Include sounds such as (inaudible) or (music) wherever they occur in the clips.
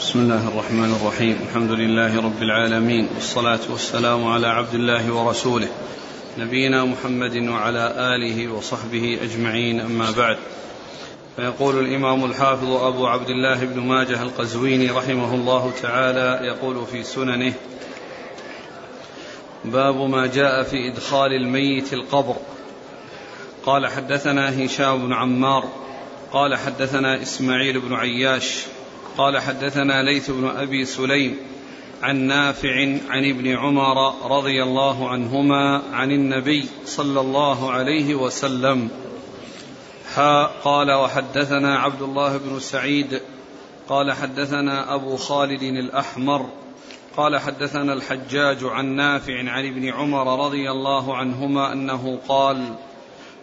بسم الله الرحمن الرحيم. الحمد لله رب العالمين والصلاة والسلام على عبد الله ورسوله نبينا محمد وعلى آله وصحبه أجمعين أما بعد. فيقول الإمام الحافظ أبو عبد الله بن ماجه القزويني رحمه الله تعالى يقول في سننه باب ما جاء في إدخال الميت القبر. قال حدثنا هشام بن عمار قال حدثنا إسماعيل بن عياش قال حدثنا ليث بن أبي سليم عن نافع عن ابن عمر رضي الله عنهما عن النبي صلى الله عليه وسلم. حا قال وحدثنا عبد الله بن سعيد قال حدثنا أبو خالد الأحمر قال حدثنا الحجاج عن نافع عن ابن عمر رضي الله عنهما أنه قال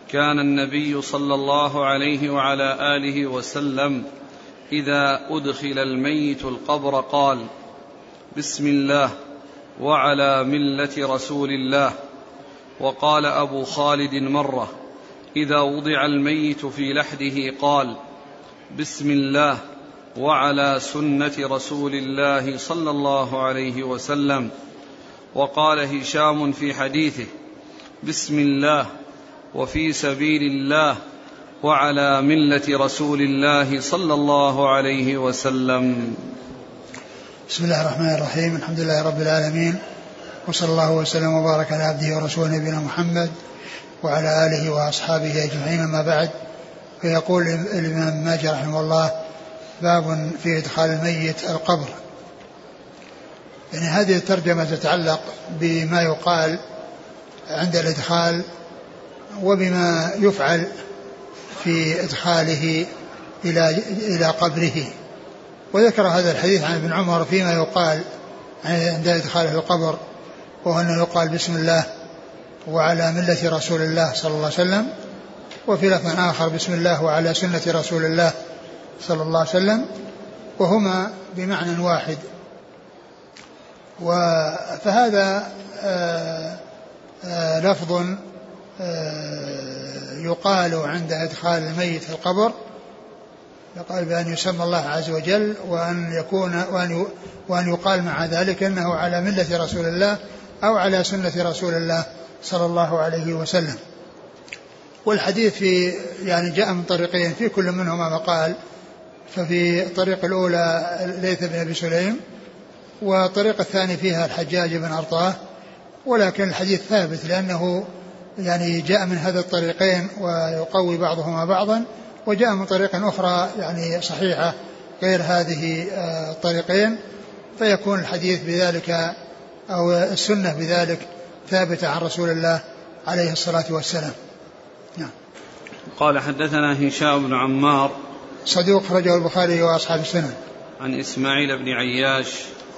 كان النبي صلى الله عليه وعلى آله وسلم إذا أدخل الميت القبر قال بسم الله وعلى ملة رسول الله. وقال أبو خالد مرة إذا وضع الميت في لحده قال بسم الله وعلى سنة رسول الله صلى الله عليه وسلم. وقال هشام في حديثه بسم الله وفي سبيل الله وعلى ملة رسول الله صلى الله عليه وسلم. بسم الله الرحمن الرحيم. الحمد لله رب العالمين. وصلى الله وسلم وبارك على عبده ورسوله نبينا محمد وعلى آله وأصحابه أجمعين. أما بعد فيقول الامام ماجد رحمه الله باب في إدخال الميت القبر. يعني هذه الترجمة تتعلق بما يقال عند الإدخال وبما يفعل في إدخاله إلى إلى قبره. وذكر هذا الحديث عن ابن عمر فيما يقال عند إدخاله القبر وهو أنه يقال بسم الله وعلى ملة رسول الله صلى الله عليه وسلم وفي لفظ آخر بسم الله وعلى سنة رسول الله صلى الله عليه وسلم وهما بمعنى واحد. فهذا آه، آه، لفظ يقال عند إدخال الميت في القبر يقال بأن يسمى الله عز وجل وأن يكون وأن وأن يقال مع ذلك أنه على ملة رسول الله أو على سنة رسول الله صلى الله عليه وسلم. والحديث في يعني جاء من طريقين في كل منهما مقال ففي الطريق الأولى ليث بن أبي سليم والطريق الثاني فيها الحجاج بن أرطاه ولكن الحديث ثابت لأنه يعني جاء من هذا الطريقين ويقوي بعضهما بعضا وجاء من طريق أخرى يعني صحيحة غير هذه آه، الطريقين. فيكون الحديث بذلك أو السنة بذلك ثابتة عن رسول الله عليه الصلاة والسلام. نعم. قال حدثنا هشام بن عمار. صدوق خرجه البخاري وأصحاب السنن عن إسماعيل بن عياش.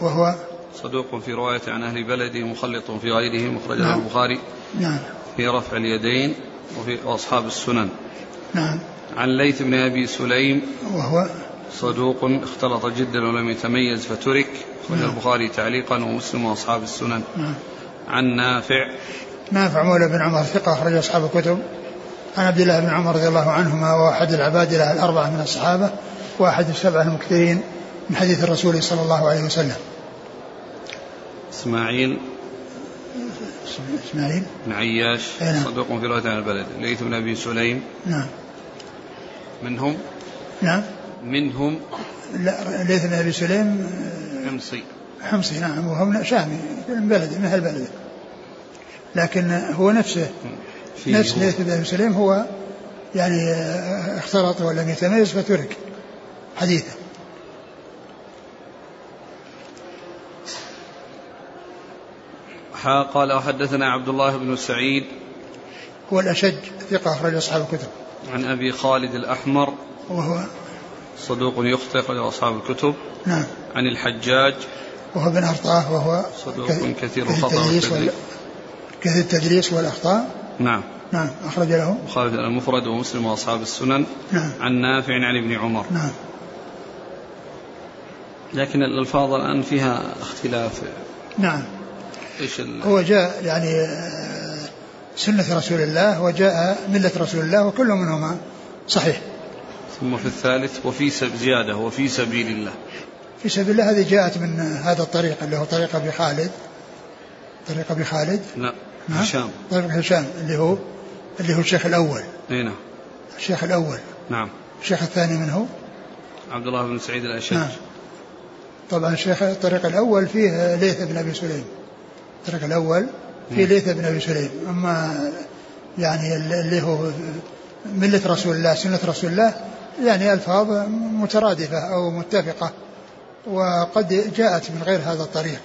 وهو؟ صدوق في رواية عن أهل بلده مخلط في غيره مخرجه نعم. البخاري. نعم. في رفع اليدين وفي أصحاب السنن. نعم. عن ليث بن أبي سليم وهو صدوق اختلط جدا ولم يتميز فترك أخرج نعم. البخاري تعليقا ومسلم وأصحاب السنن. نعم. عن نافع. نافع مولى بن عمر ثقة أخرج أصحاب الكتب. عن عبد الله بن عمر رضي الله عنهما واحد العبادلة الأربعة من الصحابة وأحد السبعة المكثرين من حديث الرسول صلى الله عليه وسلم. إسماعيل اسماعيل بن عياش نعم. صدوق في رواية عن البلد. ليث بن أبي سليم. نعم. منهم؟ نعم. منهم؟ لا ليث بن أبي سليم حمصي. حمصي نعم. وهو من شامي من بلده من أهل لكن هو نفسه نفس. ليث بن أبي سليم هو يعني اختلط ولم يتميز فترك حديثه. حا قال وحدثنا عبد الله بن سعيد هو الأشج ثقة أخرج أصحاب الكتب. عن أبي خالد الأحمر وهو صدوق يخطئ أخرج أصحاب الكتب. نعم. عن الحجاج وهو بن أرطاة وهو صدوق كث- كثير كثير الخطأ. كثير التدليس والأخطاء. نعم. نعم أخرج له. خالد المفرد ومسلم وأصحاب السنن. نعم. عن نافع عن ابن عمر. نعم. لكن الألفاظ الآن فيها اختلاف. نعم. ال... هو جاء يعني آه، سنة رسول الله وجاء ملة رسول الله وكل منهما صحيح. ثم في الثالث وفي. زيادة وفي سبيل الله. في سبيل الله هذه جاءت من هذا الطريق اللي هو طريق أبي خالد. طريق أبي خالد؟ لا هشام. طريق هشام اللي هو اللي هو الشيخ الأول. أي نعم. الشيخ الأول. نعم. الشيخ الثاني من هو؟ عبد الله بن سعيد الاشج نعم. طبعا الشيخ الطريق الأول فيه ليث بن أبي سليم. الطريق الأول فيه ليث بن أبي سليم. أما يعني اللي هو ملة رسول الله سنة رسول الله يعني ألفاظ مترادفة أو متفقة وقد جاءت من غير هذا الطريق.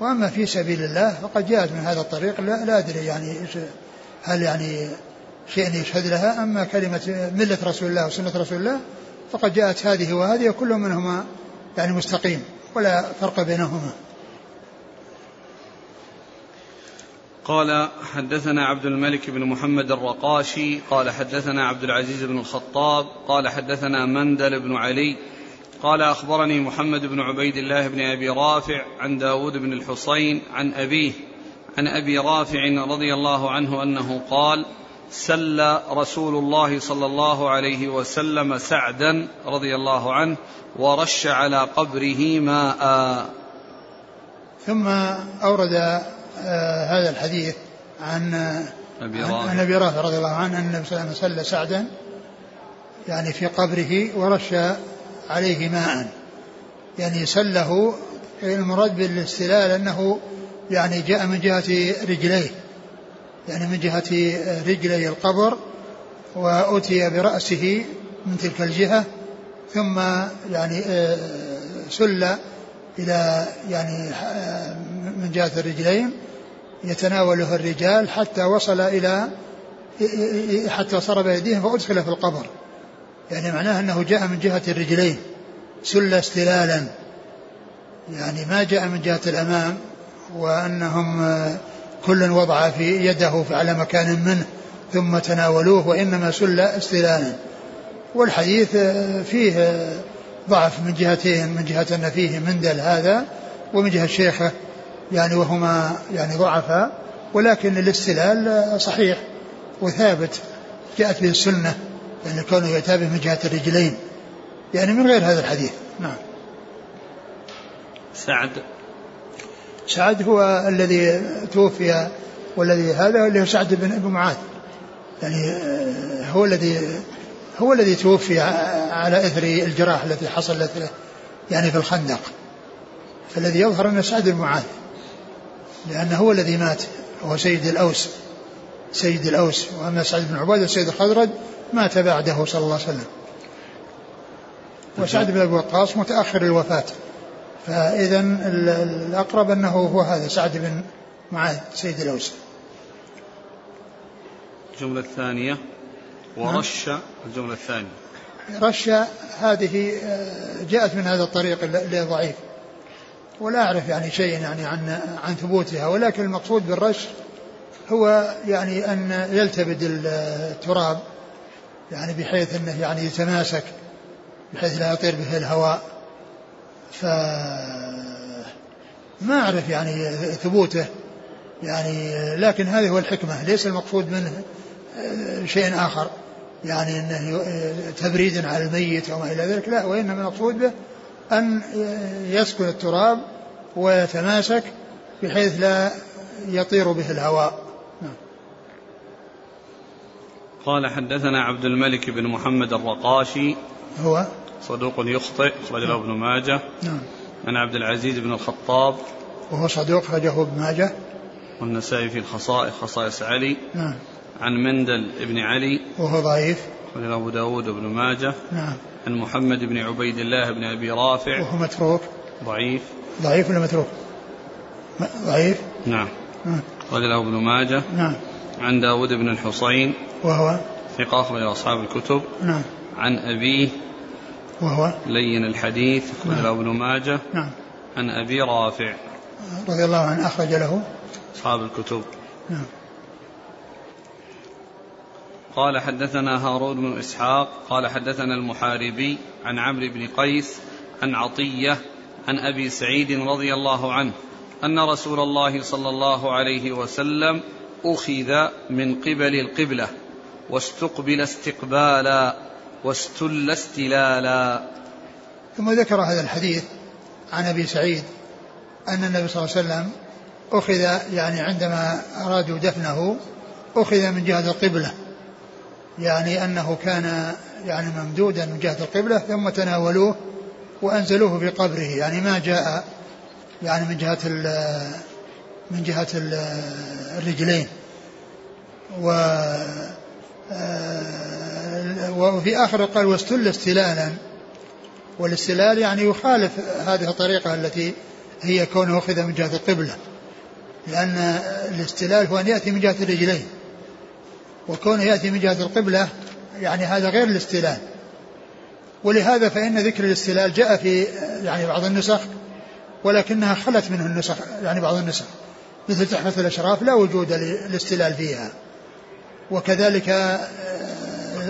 وأما في سبيل الله فقد جاءت من هذا الطريق لا, لا أدري يعني هل يعني شيء يشهد لها. أما كلمة ملة رسول الله وسنة رسول الله فقد جاءت هذه وهذه وكل منهما يعني مستقيم ولا فرق بينهما. قال حدثنا عبد الملك بن محمد الرقاشي قال حدثنا عبد العزيز بن الخطاب قال حدثنا مندل بن علي قال أخبرني محمد بن عبيد الله بن أبي رافع عن داود بن الحصين عن أبيه عن أبي رافع رضي الله عنه أنه قال سل رسول الله صلى الله عليه وسلم سعدا رضي الله عنه ورش على قبره ماء. ثم أورد هذا الحديث عن عن أبي رافع. رضي الله عنه أن النبي صلى الله عليه وسلم سل سعدا يعني في قبره ورش عليه ماء. يعني سله المراد بالاستلال أنه يعني جاء من جهة رجليه يعني من جهة رجلي القبر وأتي برأسه من تلك الجهة ثم يعني آه، سل إلى يعني آه، من جهة الرجلين يتناوله الرجال حتى وصل إلى حتى صار بأيديهم فأدخل في القبر. يعني معناه أنه جاء من جهة الرجلين سل استلالا. يعني ما جاء من جهة الأمام وأنهم كل وضع في يده على مكان منه ثم تناولوه وإنما سل استلالا. والحديث فيه ضعف من جهتين من جهة أن فيه مندل هذا ومن جهة شيخه. يعني وهما يعني ضعفا ولكن الاستلال صحيح وثابت جاءت به السنة يعني كونه يتابع من جهة الرجلين. يعني من غير هذا الحديث. نعم. سعد. سعد هو الذي توفي والذي هذا اللي هو سعد بن معاذ. يعني آه، هو الذي هو الذي توفي على إثر الجراح التي حصلت له يعني في الخندق فالذي يظهر انه سعد بن معاذ. لأنه هو الذي مات هو سيد الأوس. سيد الأوس وأما سعد بن عبادة سيد الخزرج مات بعده صلى الله عليه وسلم. وسعد بن أبي وقاص متأخر الوفاه فإذا الأقرب أنه هو هذا سعد بن معاذ سيد الأوس. الجملة الثانية ورش الجملة الثانية. رش هذه آه، جاءت من هذا الطريق اللي ضعيف ولا أعرف يعني شيء يعني عن عن ثبوتها ولكن المقصود بالرش هو يعني أن يلتبد التراب يعني بحيث أنه يعني يتماسك بحيث لا يطير به الهواء. ف ما أعرف يعني ثبوته يعني لكن هذه هو الحكمة. ليس المقصود منه شيء آخر يعني أنه تبريد على الميت أو ما إلى ذلك لا وإنما المقصود به أن يسكن التراب ويتماسك بحيث لا يطير به الهواء. نعم. قال حدثنا عبد الملك بن محمد الرقاشي. هو؟ صدوق يخطئ أخرج له ابن ماجه. نعم. عن عبد العزيز بن الخطاب. وهو صدوق أخرجه ابن ماجه. والنسائي في الخصائص خصائص علي. نعم. عن مندل بن علي. وهو ضعيف. أخرج له أبو داود بن ماجه. نعم. عن محمد بن عبيد الله بن أبي رافع. وهو متروك. ضعيف. ضعيف ولا متروك؟ ضعيف. نعم. أخرج له ابن ماجه. نعم. عن داود بن الحصين. وهو؟ ثقة أخرج أصحاب الكتب. نعم. عن أبيه. وهو؟ لين الحديث. أخرج نعم. له ابن ماجه. نعم. عن أبي رافع. رضي الله عنه أخرج له. أصحاب الكتب. نعم. قال حدثنا هارون بن إسحاق قال حدثنا المحاربي عن عمرو بن قيس عن عطية عن أبي سعيد رضي الله عنه أن رسول الله صلى الله عليه وسلم أخذ من قبل القبلة واستقبل استقبالا واستل استلالا. ثم ذكر هذا الحديث عن أبي سعيد أن النبي صلى الله عليه وسلم أخذ يعني عندما أرادوا دفنه أخذ من جهة القبلة. يعني أنه كان يعني ممدودا من جهة القبلة ثم تناولوه وأنزلوه في قبره. يعني ما جاء يعني من جهة من جهة الرجلين. و آه، وفي آخر قال واستل استلالا. والاستلال يعني يخالف هذه الطريقة التي هي كونه أخذ من جهة القبلة لأن الاستلال هو أن يأتي من جهة الرجلين. وكونه يأتي من جهة القبلة يعني هذا غير الاستلال. ولهذا فإن ذكر الاستلال جاء في يعني بعض النسخ ولكنها خلت منه النسخ يعني بعض النسخ. مثل تحفة الأشراف لا وجود للاستلال فيها. وكذلك آه،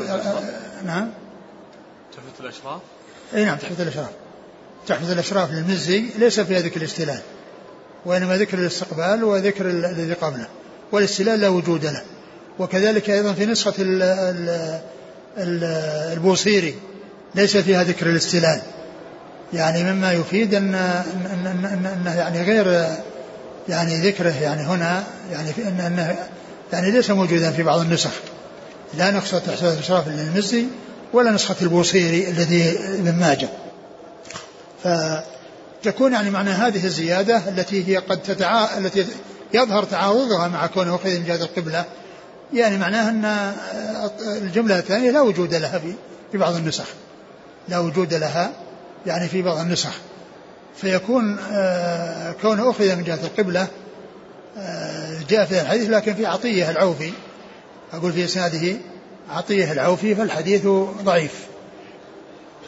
آه، نعم. تحفة الأشراف؟ إي نعم تحفة الأشراف. تحفة الأشراف للمزي ليس فيها ذكر الاستلال وإنما ذكر الاستقبال وذكر الذي قبله. والاستلال لا وجود له. وكذلك أيضا في نسخة البوصيري ليس فيها ذكر الاستلال. يعني مما يفيد أن, أن, أن, أن يعني غير يعني ذكره يعني هنا يعني في أن أنه يعني ليس موجودا في بعض النسخ. لا نسخة تحسين الإشراف للمزي ولا نسخة البوصيري الذي ابن ماجه. فتكون يعني معنى هذه الزيادة التي هي قد تتعا التي يظهر تعارضها مع كونه أخذ من جهة القبلة يعني معناها أن الجملة الثانية لا وجود لها في بعض النسخ. لا وجود لها يعني في بعض النسخ. فيكون آه، كونه أخذ من جهة القبلة آه، جاء في الحديث لكن في عطية العوفي. أقول في إسناده عطية العوفي فالحديث ضعيف.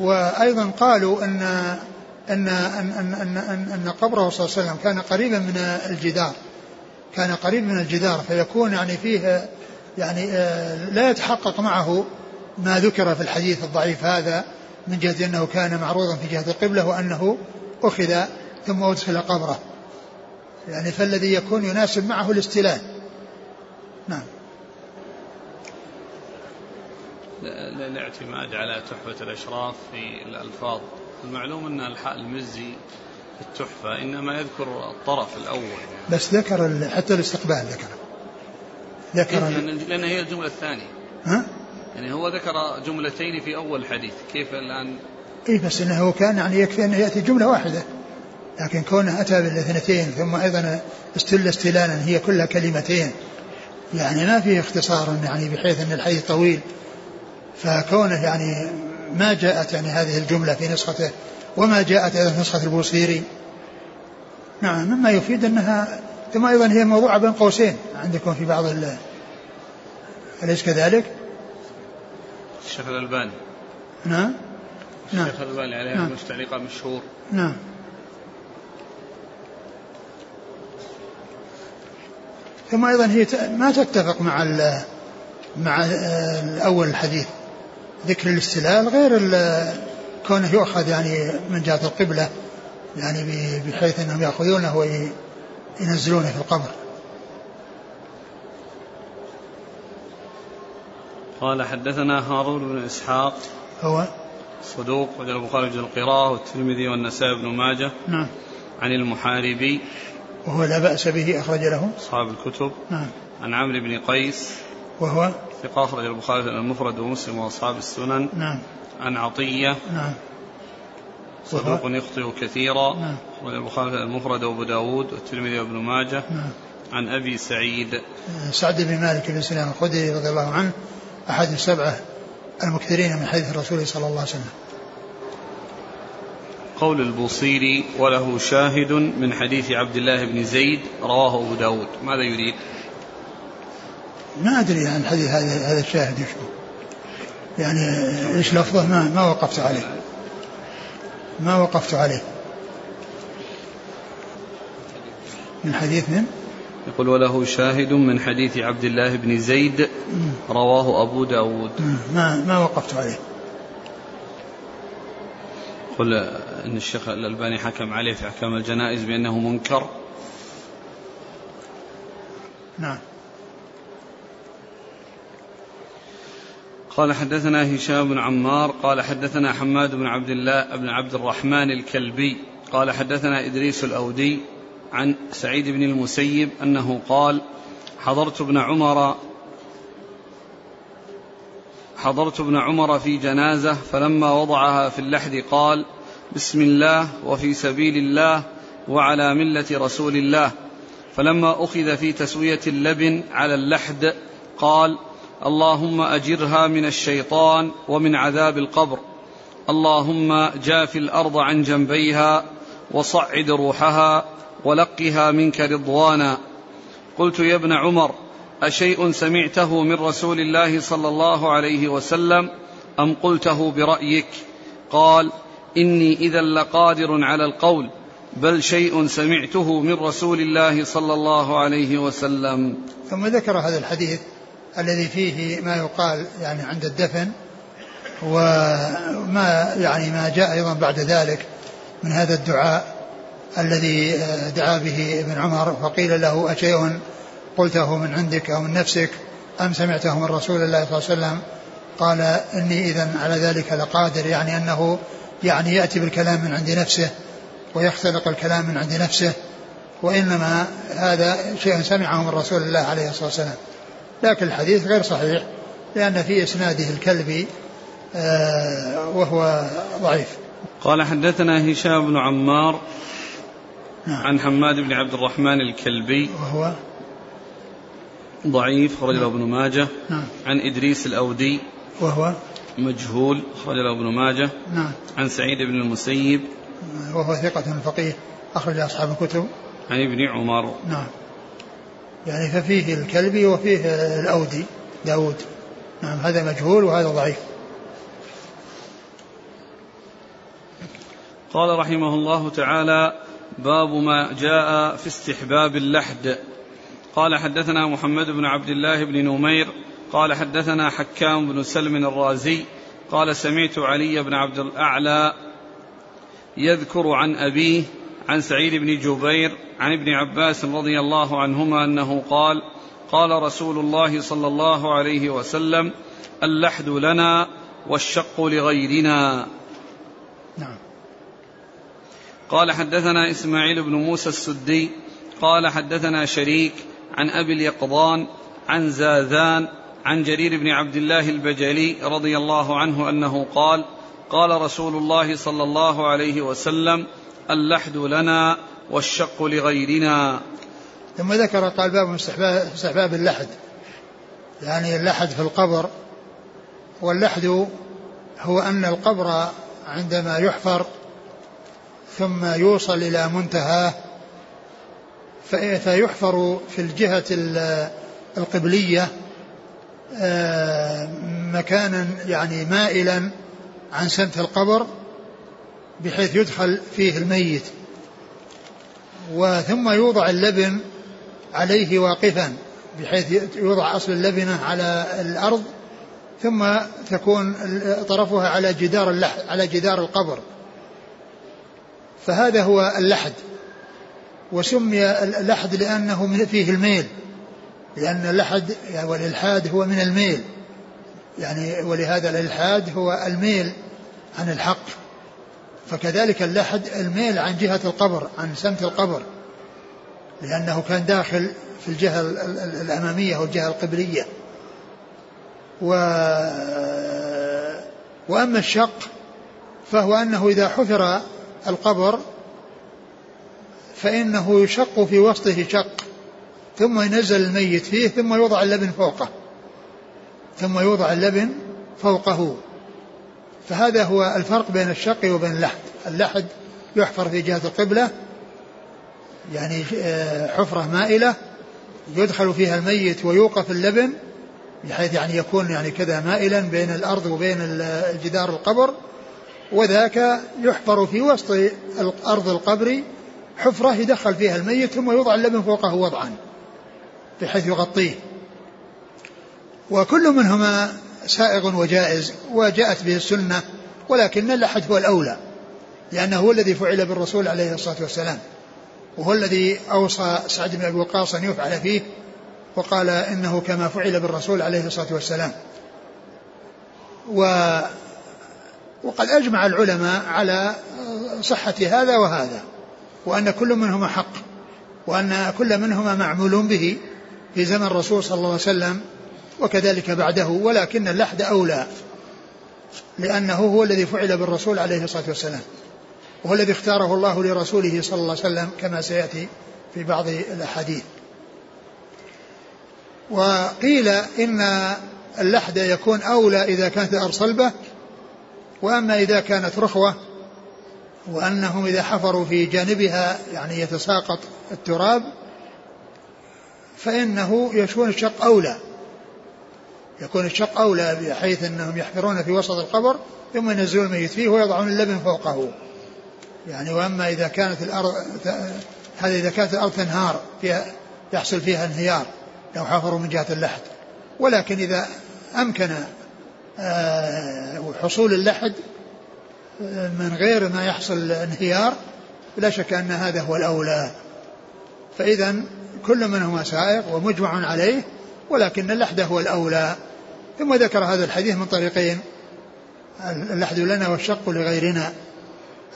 وأيضا قالوا أن أن أن أن أن, أن, أن قبره صلى الله عليه وسلم كان قريبا من الجدار. كان قريب من الجدار فيكون يعني فيه يعني آه، لا يتحقق معه ما ذكر في الحديث الضعيف هذا من جهة أنه كان معروضا في جهة القبلة وأنه أخذ ثم أدخل قبره. يعني فالذي يكون يناسب معه الاستلال نعم. الاعتماد على تحفة الأشراف في الألفاظ. المعلوم أن الحاء المزي في التحفة إنما يذكر الطرف الأول. يعني. بس ذكر حتى الاستقبال ذكر ذكر لأن هي الجملة الثانية. ها؟ يعني هو ذكر جملتين في أول الحديث كيف الآن؟ اي بس إنه كان يعني يكفي أنه يأتي جملة واحدة. لكن كونه أتى بالاثنتين ثم أيضا استل استلالا هي كلها كلمتين. يعني ما فيه اختصار يعني بحيث أن الحديث طويل. فكونه يعني ما جاءت يعني هذه الجملة في نسخته وما جاءت أيضا في نسخة البوصيري. نعم مما يفيد أنها ثم أيضا هي موضوعه بين قوسين عندكم في بعض أليس كذلك؟ الشيخ الألباني. نعم. نعم. الشيخ الألباني عليه نعم. تعليق مشهور. نعم. ثم أيضا هي ما تتفق مع مع الأول الحديث. ذكر الاستلال غير كونه يؤخذ يعني من جهة القبلة يعني بحيث أنهم يأخذونه وينزلونه في القبر. قال حدثنا هارون بن إسحاق هو صدوق وجل البخاري في القراءة والترمذي والنسائي بن ماجه نعم. عن المحاربي. وهو لا بأس به أخرج له. أصحاب الكتب. نعم. عن عمرو بن قيس وهو ثقة أخرج البخاري المفرد ومسلم وأصحاب السنن. نعم. عن عطية. نعم. صدوق يخطئ كثيرا. نعم. البخاري المفرد وأبو داود والترمذي وابن ماجه. نعم. عن أبي سعيد. سعد بن مالك بن سلام الخدري رضي الله عنه أحد السبعة المكثرين من حديث الرسول صلى الله عليه وسلم. قول البوصيري وله شاهد من حديث عبد الله بن زيد رواه أبو داود. ماذا يريد؟ ما أدري عن الحديث هذا هذا الشاهد إيش يعني إيش لفظه؟ ما ما وقفت عليه. ما وقفت عليه. من حديث من؟ يقول وله شاهد من حديث عبد الله بن زيد رواه أبو داود. ما, ما وقفت عليه. قل أن الشيخ الألباني حكم عليه في أحكام الجنائز بأنه منكر. نعم. قال حدثنا هشام بن عمار قال حدثنا حماد بن عبد الله بن عبد الرحمن الكلبي قال حدثنا إدريس الأودي عن سعيد بن المسيب أنه قال حضرت ابن عمر حضرت ابن عمر في جنازة فلما وضعها في اللحد قال بسم الله وفي سبيل الله وعلى ملة رسول الله فلما أخذ في تسوية اللبن على اللحد قال اللهم أجرها من الشيطان ومن عذاب القبر. اللهم جاف الأرض عن جنبيها وصعد روحها ولقها منك رضوانا. قلت يا ابن عمر أشيء سمعته من رسول الله صلى الله عليه وسلم أم قلته برأيك؟ قال إني إذا لقادر على القول بل شيء سمعته من رسول الله صلى الله عليه وسلم. ثم ذكر هذا الحديث الذي فيه ما يقال يعني عند الدفن وما يعني ما جاء أيضا بعد ذلك من هذا الدعاء الذي دعا به ابن عمر فقيل له أشيء؟ قلته من عندك أو من نفسك؟ أم سمعته من رسول الله صلى الله عليه وسلم؟ قال إني إذا على ذلك لقادر يعني أنه يعني يأتي بالكلام من عند نفسه ويختلق الكلام من عند نفسه وإنما هذا شيء سمعه من رسول الله عليه الصلاة والسلام. لكن الحديث غير صحيح لأن في إسناده الكلبي آه، وهو ضعيف. قال حدثنا هشام بن عمار نعم. عن حماد بن عبد الرحمن الكلبي. وهو ضعيف خرج له ابن ماجه. نعم. عن إدريس الأودي. وهو مجهول خرج له ابن ماجه. نعم. عن سعيد بن المسيب. وهو ثقة فقيه أخرج أصحاب الكتب. عن ابن عمر. نعم. يعني ففيه الكلبي وفيه الأودي داود. نعم هذا مجهول وهذا ضعيف. قال رحمه الله تعالى باب ما جاء في استحباب اللحد. قال حدثنا محمد بن عبد الله بن نمير. قال حدثنا حكام بن سلم الرازي. قال سمعت علي بن عبد الأعلى يذكر عن أبيه عن سعيد بن جبير عن ابن عباس رضي الله عنهما أنه قال قال رسول الله صلى الله عليه وسلم اللحد لنا والشق لغيرنا. نعم. قال حدثنا إسماعيل بن موسى السدي قال حدثنا شريك عن أبي اليقظان عن زاذان عن جرير بن عبد الله البجلي رضي الله عنه أنه قال قال رسول الله صلى الله عليه وسلم اللحد لنا والشق لغيرنا. ثم ذكر قال باب استحباب اللحد. يعني اللحد في القبر. واللحد هو أن القبر عندما يحفر ثم يوصل إلى منتهاه فيحفر في الجهة القبلية آه، مكانا يعني مائلا عن سمت القبر. بحيث يدخل فيه الميت. وثم يوضع اللبن عليه واقفا بحيث يوضع أصل اللبنة على الأرض ثم تكون طرفها على جدار على جدار القبر. فهذا هو اللحد. وسمي اللحد لأنه فيه الميل. لأن اللحد والإلحاد هو من الميل. يعني ولهذا الإلحاد هو الميل عن الحق. فكذلك اللحد الميل عن جهة القبر عن سمت القبر لأنه كان داخل في الجهة الأمامية والجهة القبلية. و وأما الشق فهو أنه إذا حفر القبر فإنه يشق في وسطه شق ثم ينزل الميت فيه ثم يوضع اللبن فوقه ثم يوضع اللبن فوقه. فهذا هو الفرق بين الشق وبين اللحد. اللحد يحفر في جهة القبلة يعني آه، حفرة مائلة يدخل فيها الميت ويوقف اللبن بحيث يعني يكون يعني كذا مائلا بين الأرض وبين الجدار القبر. وذاك يحفر في وسط أرض القبر حفرة يدخل فيها الميت ثم يوضع اللبن فوقه وضعا بحيث يغطيه. وكل منهما سائغ وجائز وجاءت به السنة ولكن اللحد هو الأولى لأنه هو الذي فعل بالرسول عليه الصلاة والسلام وهو الذي أوصى سعد بن أبي وقاص أن يفعل فيه وقال إنه كما فعل بالرسول عليه الصلاة والسلام. و وقد أجمع العلماء على صحة هذا وهذا وأن كل منهما حق وأن كل منهما معمول به في زمن الرسول صلى الله عليه وسلم وكذلك بعده ولكن اللحد أولى لأنه هو الذي فعل بالرسول عليه الصلاة والسلام وهو الذي اختاره الله لرسوله صلى الله عليه وسلم كما سيأتي في بعض الأحاديث. وقيل إن اللحد يكون أولى إذا كانت الأرض صلبة وأما إذا كانت رخوة وأنهم إذا حفروا في جانبها يعني يتساقط التراب فإنه يكون الشق أولى. يكون الشق أولى بحيث أنهم يحفرون في وسط القبر ثم ينزلون الميت فيه ويضعون اللبن فوقه. يعني وأما إذا كانت الأرض هذا إذا كانت الأرض تنهار فيها يحصل فيها انهيار لو حفروا من جهة اللحد. ولكن إذا أمكن آه، حصول اللحد آه، من غير ما يحصل انهيار لا شك أن هذا هو الأولى. فإذا كل منهما سائق ومجمع عليه ولكن اللحد هو الأولى. ثم ذكر هذا الحديث من طريقين. اللحد لنا والشق لغيرنا.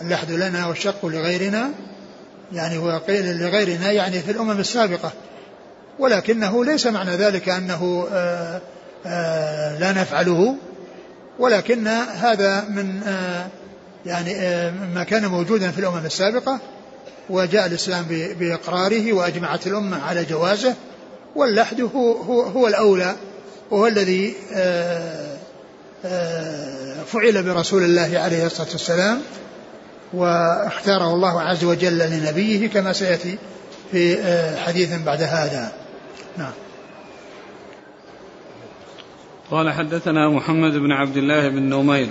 اللحد لنا والشق لغيرنا. يعني هو قيل لغيرنا يعني في الأمم السابقة. ولكنه ليس معنى ذلك أنه آآ آآ لا نفعله. ولكن هذا من يعني ما كان موجودا في الأمم السابقة. وجاء الإسلام بإقراره وأجمعت الأمة على جوازه. واللحد هو, هو, هو الأولى وهو الذي فعل برسول الله عليه الصلاة والسلام واختاره الله عز وجل لنبيه كما سيأتي في حديث بعد هذا. نعم. قال حدثنا محمد بن عبد الله بن نمير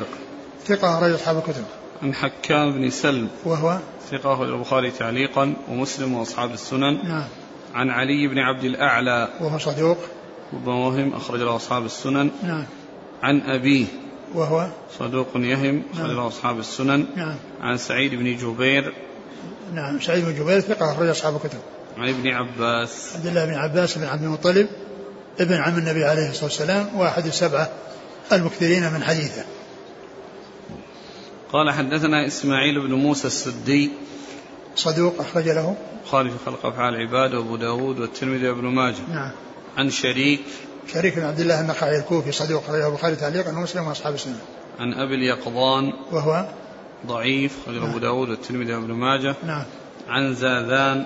ثقة رجل أصحاب الكتب. عن حكام بن سلم وهو؟ ثقة البخاري تعليقا ومسلم وأصحاب السنن. نعم. عن علي بن عبد الأعلى. وهو صدوق. وهم أخرج له أصحاب السنن. نعم. عن أبيه. وهو؟ صدوق يهم أخرج له أصحاب السنن. نعم. عن سعيد بن جبير. نعم سعيد بن جبير ثقة أخرج أصحاب الكتب. عن ابن عباس. عبد الله بن عباس بن عبد المطلب ابن عم النبي عليه الصلاة والسلام واحد السبعة المكثرين من حديثه. قال حدثنا إسماعيل بن موسى السدي. صدوق أخرج له؟ في خلق أفعال العباد وأبو داود والترمذي وابن ماجه. نعم. عن شريك. شريك بن عبد الله النخعي الكوفي صدوق أخرجه البخاري تعليقا ومسلم وأصحاب السنة. عن أبي اليقظان. وهو؟ ضعيف أخرج أبو داود والترمذي وابن ماجه. نعم. عن زاذان.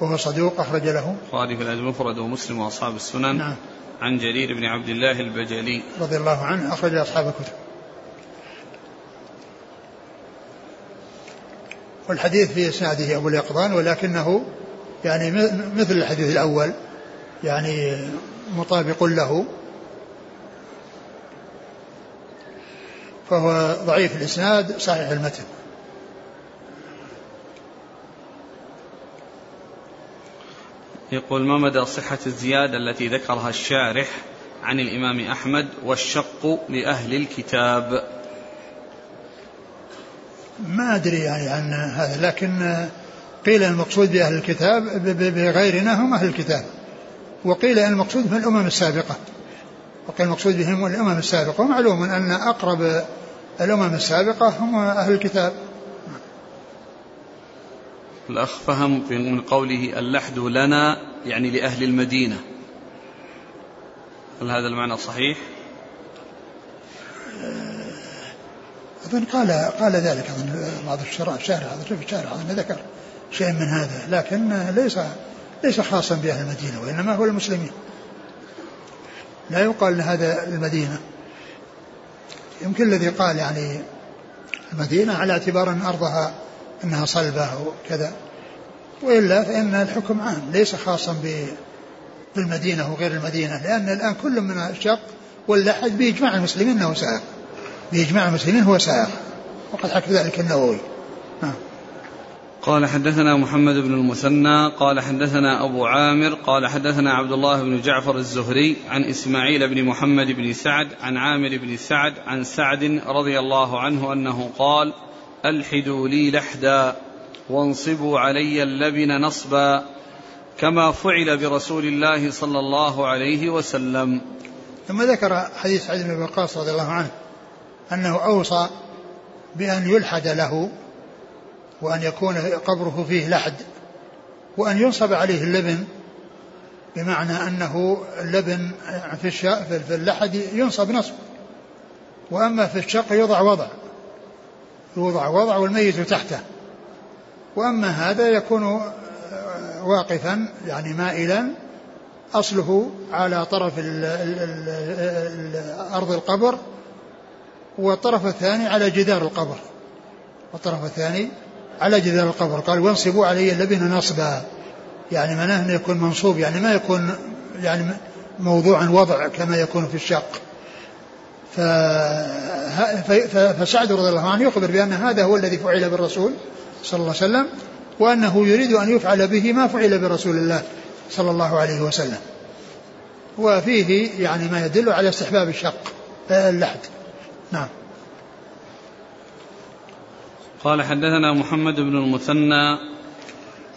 وهو صدوق أخرج له؟ البخاري في الأدب المفرد ومسلم وأصحاب السنن. نعم. عن جرير بن عبد الله البجلي. رضي الله عنه أخرج أصحاب الكتب. والحديث في إسناده أبو اليقظان ولكنه يعني مثل الحديث الأول يعني مطابق له. فهو ضعيف الإسناد صحيح المتن. يقول ما مدى صحة الزيادة التي ذكرها الشارح عن الإمام أحمد والشق لأهل الكتاب؟ ما أدري يعني عن هذا لكن قيل المقصود بأهل الكتاب بغيرنا هم أهل الكتاب. وقيل المقصود من الأمم السابقة. وقيل المقصود بهم الأمم السابقة. ومعلوم أن أقرب الأمم السابقة هم أهل الكتاب. الأخ فهم من قوله اللحد لنا يعني لأهل المدينة. هل هذا المعنى صحيح؟ أظن قال قال ذلك أظن بعض الشرع الشارع هذا الشارع أظن ذكر شيء من هذا لكن ليس ليس خاصا بأهل المدينة وإنما هو المسلمين لا يقال هذا المدينة يمكن الذي قال يعني المدينة على اعتبار أن أرضها أنها صلبة وكذا وإلا فإن الحكم عام ليس خاصا بالمدينة وغير المدينة لأن الآن كل من الشق واللحد بإجماع المسلمين أنه سائق بإجماع المسلمين هو سائق. وقد حكى ذلك النووي. نعم. قال حدثنا محمد بن المثنى قال حدثنا أبو عامر قال حدثنا عبد الله بن جعفر الزهري عن إسماعيل بن محمد بن سعد عن عامر بن سعد عن سعد رضي الله عنه أنه قال ألحدوا لي لحدا وانصبوا علي اللبن نصبا كما فعل برسول الله صلى الله عليه وسلم. ثم ذكر حديث سعد بن وقاص رضي الله عنه. أنه أوصى بأن يلحد له وأن يكون قبره فيه لحد وأن ينصب عليه اللبن بمعنى أنه اللبن في, في اللحد ينصب نصب. وأما في الشق يوضع وضع يوضع وضع والميت تحته. وأما هذا يكون واقفا يعني مائلا أصله على طرف أرض القبر والطرف الثاني على جدار القبر. والطرف الثاني على جدار القبر. قال وانصبوا علي اللبن نصبا. يعني معناه أنه يكون منصوب يعني ما يكون يعني موضوعا وضع كما يكون في الشق ف... فسعد رضي الله عنه يخبر بأن هذا هو الذي فعل بالرسول صلى الله عليه وسلم وأنه يريد أن يفعل به ما فعل برسول الله صلى الله عليه وسلم. وفيه يعني ما يدل على استحباب الشق اللحد. نعم. قال حدثنا محمد بن المثنى.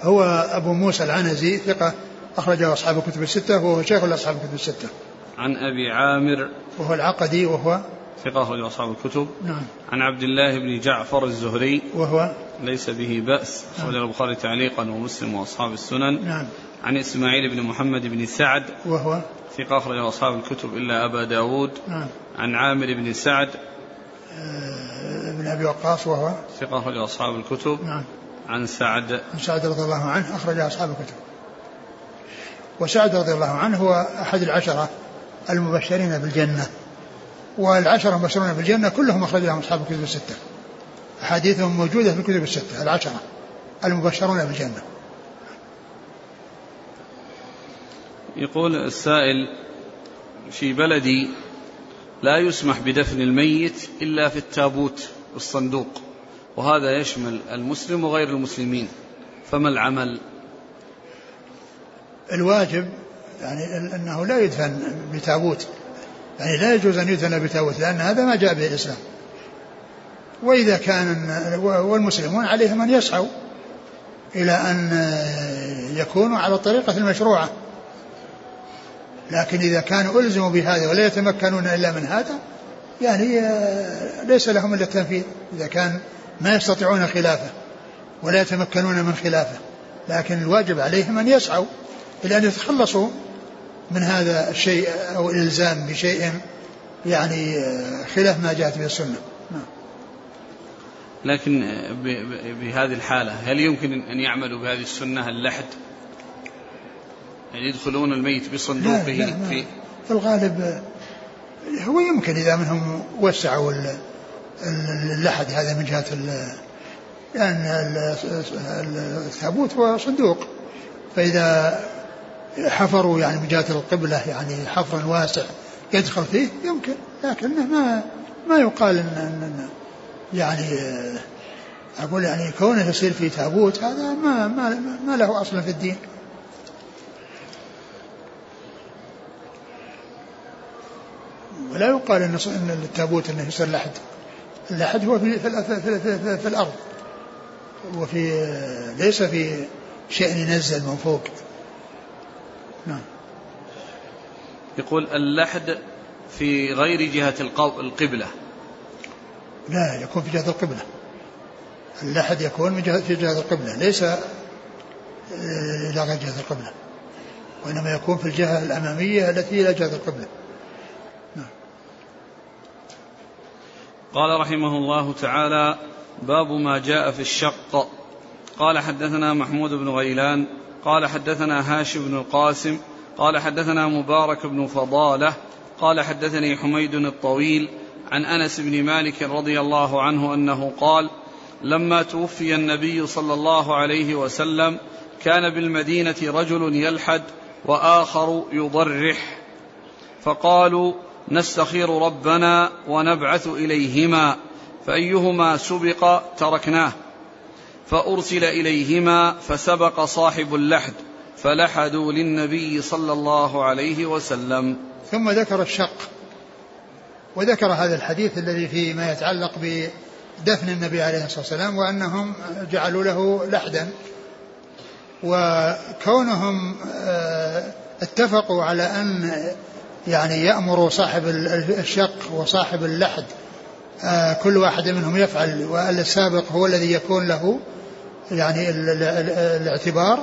هو أبو موسى العنزي ثقة أخرجه أصحاب الكتب الستة وهو شيخ لأصحاب الكتب الستة. عن أبي عامر. وهو العقدي وهو ثقة أخرج أصحاب الكتب. نعم. عن عبد الله بن جعفر الزهري. وهو ليس به بأس. أخرج نعم. البخاري تعليقا ومسلم وأصحاب السنن. نعم. عن إسماعيل بن محمد بن سعد. وهو؟ ثقة أخرج أصحاب الكتب إلا أبا داود. نعم. عن عامر بن سعد. آه، بن أبي وقاص وهو؟ ثقة أخرج أصحاب الكتب. نعم. عن سعد. عن سعد رضي الله عنه أخرج أصحاب الكتب. وسعد رضي الله عنه هو أحد العشرة المبشرين بالجنة. والعشرة المبشرون بالجنة كلهم أخرج لهم أصحاب الكتب الستة. أحاديثهم موجودة في الكتب الستة العشرة المبشرون بالجنة. يقول السائل في بلدي لا يسمح بدفن الميت إلا في التابوت الصندوق وهذا يشمل المسلم وغير المسلمين فما العمل؟ الواجب يعني أنه لا يدفن بتابوت يعني لا يجوز أن يدفن بتابوت لأن هذا ما جاء به الإسلام وإذا كان والمسلمون عليهم أن يسعوا إلى أن يكونوا على الطريقة المشروعة. لكن إذا كانوا ألزموا بهذا ولا يتمكنون إلا من هذا يعني ليس لهم إلا التنفيذ. إذا كان ما يستطيعون خلافه ولا يتمكنون من خلافه لكن الواجب عليهم أن يسعوا إلى أن يتخلصوا من هذا الشيء أو الإلزام بشيء يعني خلاف ما جاءت به السنة. نعم. لكن بهذه الحالة هل يمكن أن يعملوا بهذه السنة اللحد؟ يعني يدخلون الميت بصندوقه لا لا في في الغالب هو يمكن إذا منهم وسعوا اللحد هذا من جهة لأن التابوت هو صندوق فإذا حفروا يعني من جهة القبلة يعني حفرا واسع يدخل فيه يمكن. لكنه ما ما يقال إن, إن يعني أقول يعني كونه يصير في تابوت هذا ما ما ما له أصل في الدين. ولا يقال إن التابوت إنه يصير لحد اللحد هو في, في, في, في, في, في الأرض. وفي ليس في شيء ينزل من فوق. نعم. يقول اللحد في غير جهة القبلة. لا يكون في جهة القبلة. اللحد يكون من جهة في جهة القبلة. ليس آه، إلى غير جهة القبلة. وإنما يكون في الجهة الأمامية التي إلى جهة القبلة. قال رحمه الله تعالى باب ما جاء في الشق. قال حدثنا محمود بن غيلان قال حدثنا هاشم بن القاسم قال حدثنا مبارك بن فضالة قال حدثني حميد الطويل عن أنس بن مالك رضي الله عنه أنه قال لما توفي النبي صلى الله عليه وسلم كان بالمدينة رجل يلحد وآخر يضرح. فقالوا نستخير ربنا ونبعث إليهما فأيهما سبق تركناه. فأرسل إليهما فسبق صاحب اللحد فلحدوا للنبي صلى الله عليه وسلم. ثم ذكر الشق وذكر هذا الحديث الذي فيه ما يتعلق بدفن النبي عليه الصلاة والسلام وأنهم جعلوا له لحدا. وكونهم آه، اتفقوا على أن يعني يأمر صاحب الشق وصاحب اللحد. آه، كل واحد منهم يفعل والسابق هو الذي يكون له يعني الاعتبار.